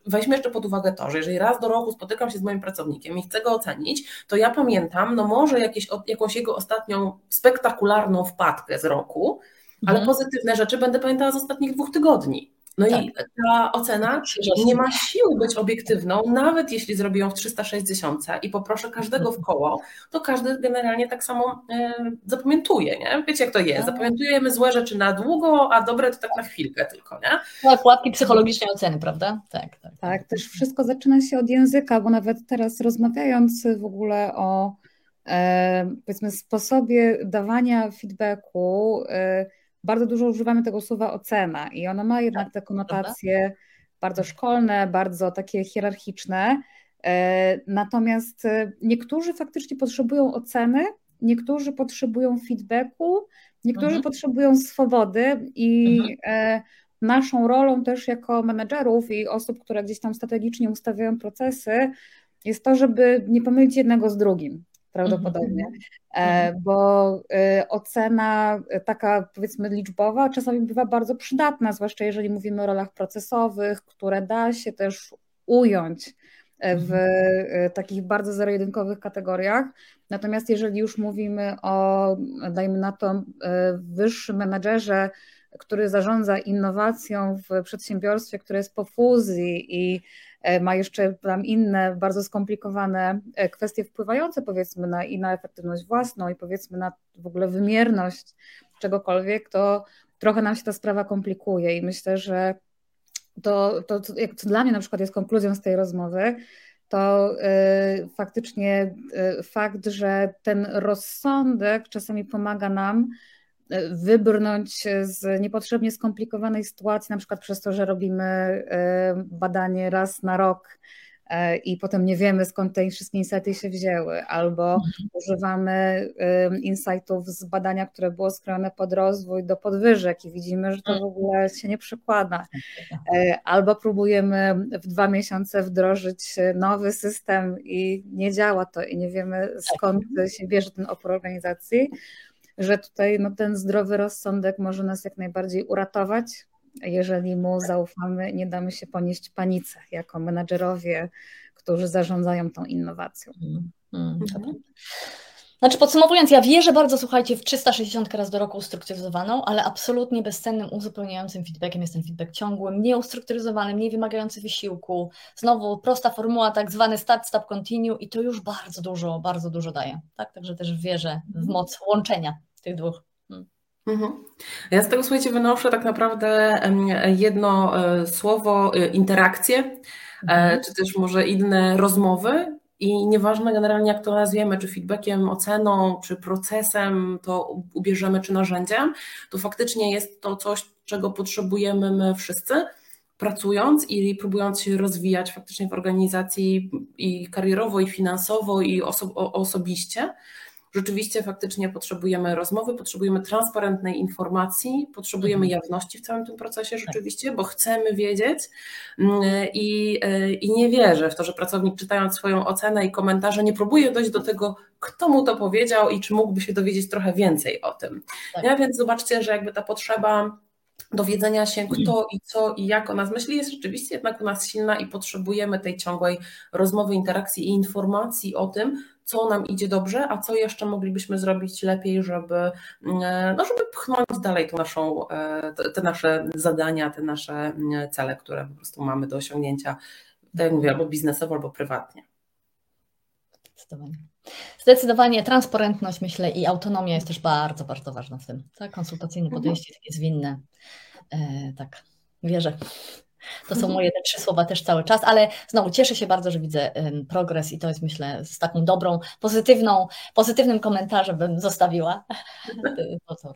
weźmy jeszcze pod uwagę to, że jeżeli raz do roku spotykam się z moim pracownikiem i chcę go ocenić, to ja pamiętam, no może jakieś, jakąś jego ostatnią spektakularną wpadkę z roku, ale mhm. pozytywne rzeczy będę pamiętała z ostatnich dwóch tygodni. No tak. i ta ocena nie ma siły być obiektywną, nawet jeśli zrobię ją w 360 i poproszę każdego w koło, to każdy generalnie tak samo e, zapamiętuje, nie? Wiecie jak to jest, tak. zapamiętujemy złe rzeczy na długo, a dobre to tak na chwilkę tylko, nie? Tak, pułapki psychologicznej oceny, prawda? Tak, tak. Tak, też wszystko zaczyna się od języka, bo nawet teraz rozmawiając w ogóle o e, powiedzmy sposobie dawania feedbacku, e, bardzo dużo używamy tego słowa ocena i ona ma jednak te konotacje bardzo szkolne, bardzo takie hierarchiczne. E, natomiast e, niektórzy faktycznie potrzebują oceny niektórzy potrzebują feedbacku, niektórzy mhm. potrzebują swobody i mhm. naszą rolą też jako menedżerów i osób, które gdzieś tam strategicznie ustawiają procesy, jest to, żeby nie pomylić jednego z drugim prawdopodobnie, mhm. E, bo e, ocena taka powiedzmy liczbowa czasami bywa bardzo przydatna, zwłaszcza jeżeli mówimy o rolach procesowych, które da się też ująć e, w mhm. takich bardzo zero-jedynkowych kategoriach. Natomiast jeżeli już mówimy o, dajmy na to, wyższym menedżerze, który zarządza innowacją w przedsiębiorstwie, które jest po fuzji i ma jeszcze tam inne bardzo skomplikowane e, kwestie wpływające powiedzmy na, i na efektywność własną i powiedzmy na w ogóle wymierność czegokolwiek, to trochę nam się ta sprawa komplikuje. I myślę, że to, to co dla mnie na przykład jest konkluzją z tej rozmowy, to y, faktycznie fakt, że ten rozsądek czasami pomaga nam wybrnąć z niepotrzebnie skomplikowanej sytuacji, na przykład przez to, że robimy e, badanie raz na rok e, i potem nie wiemy skąd te wszystkie insighty się wzięły, albo mhm. używamy e, insightów z badania, które było skrojone pod rozwój do podwyżek i widzimy, że to w mhm. ogóle się nie przekłada, albo próbujemy w dwa miesiące wdrożyć nowy system i nie działa to i nie wiemy skąd się bierze ten opór organizacji, że tutaj no, ten zdrowy rozsądek może nas jak najbardziej uratować, jeżeli mu zaufamy, nie damy się ponieść panice jako menadżerowie, którzy zarządzają tą innowacją. Mm, mm, mhm. Znaczy podsumowując, ja wierzę bardzo, słuchajcie, w 360 raz do roku ustrukturyzowaną, ale absolutnie bezcennym, uzupełniającym feedbackiem jest ten feedback ciągły, nieustrukturyzowany, mniej wymagający wysiłku. Znowu prosta formuła, tak zwany start, stop, continue i to już bardzo dużo, bardzo dużo daje. Tak? Także też wierzę w mhm. moc łączenia tych dwóch. Hmm. Mhm. Ja z tego słuchajcie wynoszę tak naprawdę jedno e, słowo e, interakcje, e, mhm. czy też może inne rozmowy, i nieważne generalnie, jak to nazwiemy, czy feedbackiem, oceną, czy procesem to ubierzemy, czy narzędziem, to faktycznie jest to coś, czego potrzebujemy my wszyscy, pracując i próbując się rozwijać faktycznie w organizacji i karierowo, i finansowo, i oso osobiście rzeczywiście faktycznie potrzebujemy rozmowy, potrzebujemy transparentnej informacji, potrzebujemy mhm. jawności w całym tym procesie tak. rzeczywiście, bo chcemy wiedzieć mm, i, e, i nie wierzę w to, że pracownik czytając swoją ocenę i komentarze nie próbuje dojść do tego, kto mu to powiedział i czy mógłby się dowiedzieć trochę więcej o tym. Tak. Ja więc zobaczcie, że jakby ta potrzeba dowiedzenia się, kto i co i jak o nas myśli, jest rzeczywiście jednak u nas silna i potrzebujemy tej ciągłej rozmowy, interakcji i informacji o tym, co nam idzie dobrze, a co jeszcze moglibyśmy zrobić lepiej, żeby, mm, no, żeby pchnąć dalej tą naszą, e, te nasze zadania, te nasze mm, cele, które po prostu mamy do osiągnięcia, tak jak mówię, albo biznesowo, albo prywatnie. Zdecydowanie. Zdecydowanie transparentność, myślę, i autonomia jest też bardzo, bardzo ważna w tym. Tak, konsultacyjne mhm. podejście, takie zwinne. E, tak, wierzę. To są moje te trzy słowa też cały czas, ale znowu cieszę się bardzo, że widzę progres i to jest myślę z taką dobrą, pozytywną, pozytywnym komentarzem bym zostawiła. Co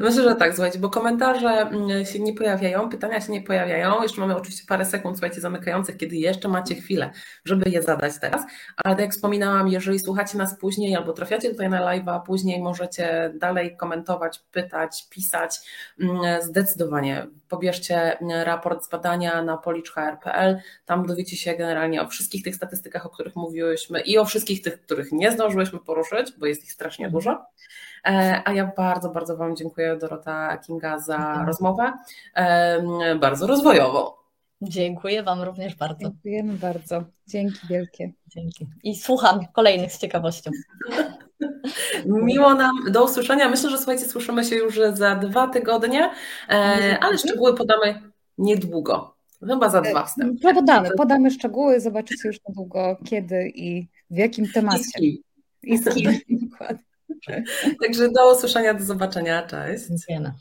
Myślę, że tak, słuchajcie, bo komentarze mm, się nie pojawiają, pytania się nie pojawiają. Jeszcze mamy oczywiście parę sekund, słuchajcie, zamykających, kiedy jeszcze macie chwilę, żeby je zadać teraz. Ale tak jak wspominałam, jeżeli słuchacie nas później albo trafiacie tutaj na live, a później możecie dalej komentować, pytać, pisać, mm, zdecydowanie pobierzcie mm, raport z badania badania na policzhr.pl. Tam dowiecie się generalnie o wszystkich tych statystykach, o których mówiłyśmy i o wszystkich tych, których nie zdążyłyśmy poruszyć, bo jest ich strasznie mhm. dużo. E, a ja bardzo, bardzo Wam dziękuję, Dorota Kinga, za mhm. rozmowę. Bardzo rozwojową. Dziękuję Wam również bardzo. Dziękujemy bardzo. Dzięki wielkie. Dzięki. I słucham kolejnych z ciekawością. Miło nam, do usłyszenia. Myślę, że słuchajcie, słyszymy się już za dwa tygodnie, e, ale szczegóły podamy niedługo. Chyba za dwa wstępy. Podamy, podamy szczegóły, zobaczycie już niedługo kiedy i w jakim temacie. I z kim. Dokładnie. Także do usłyszenia, do zobaczenia. Cześć. Dziękujemy.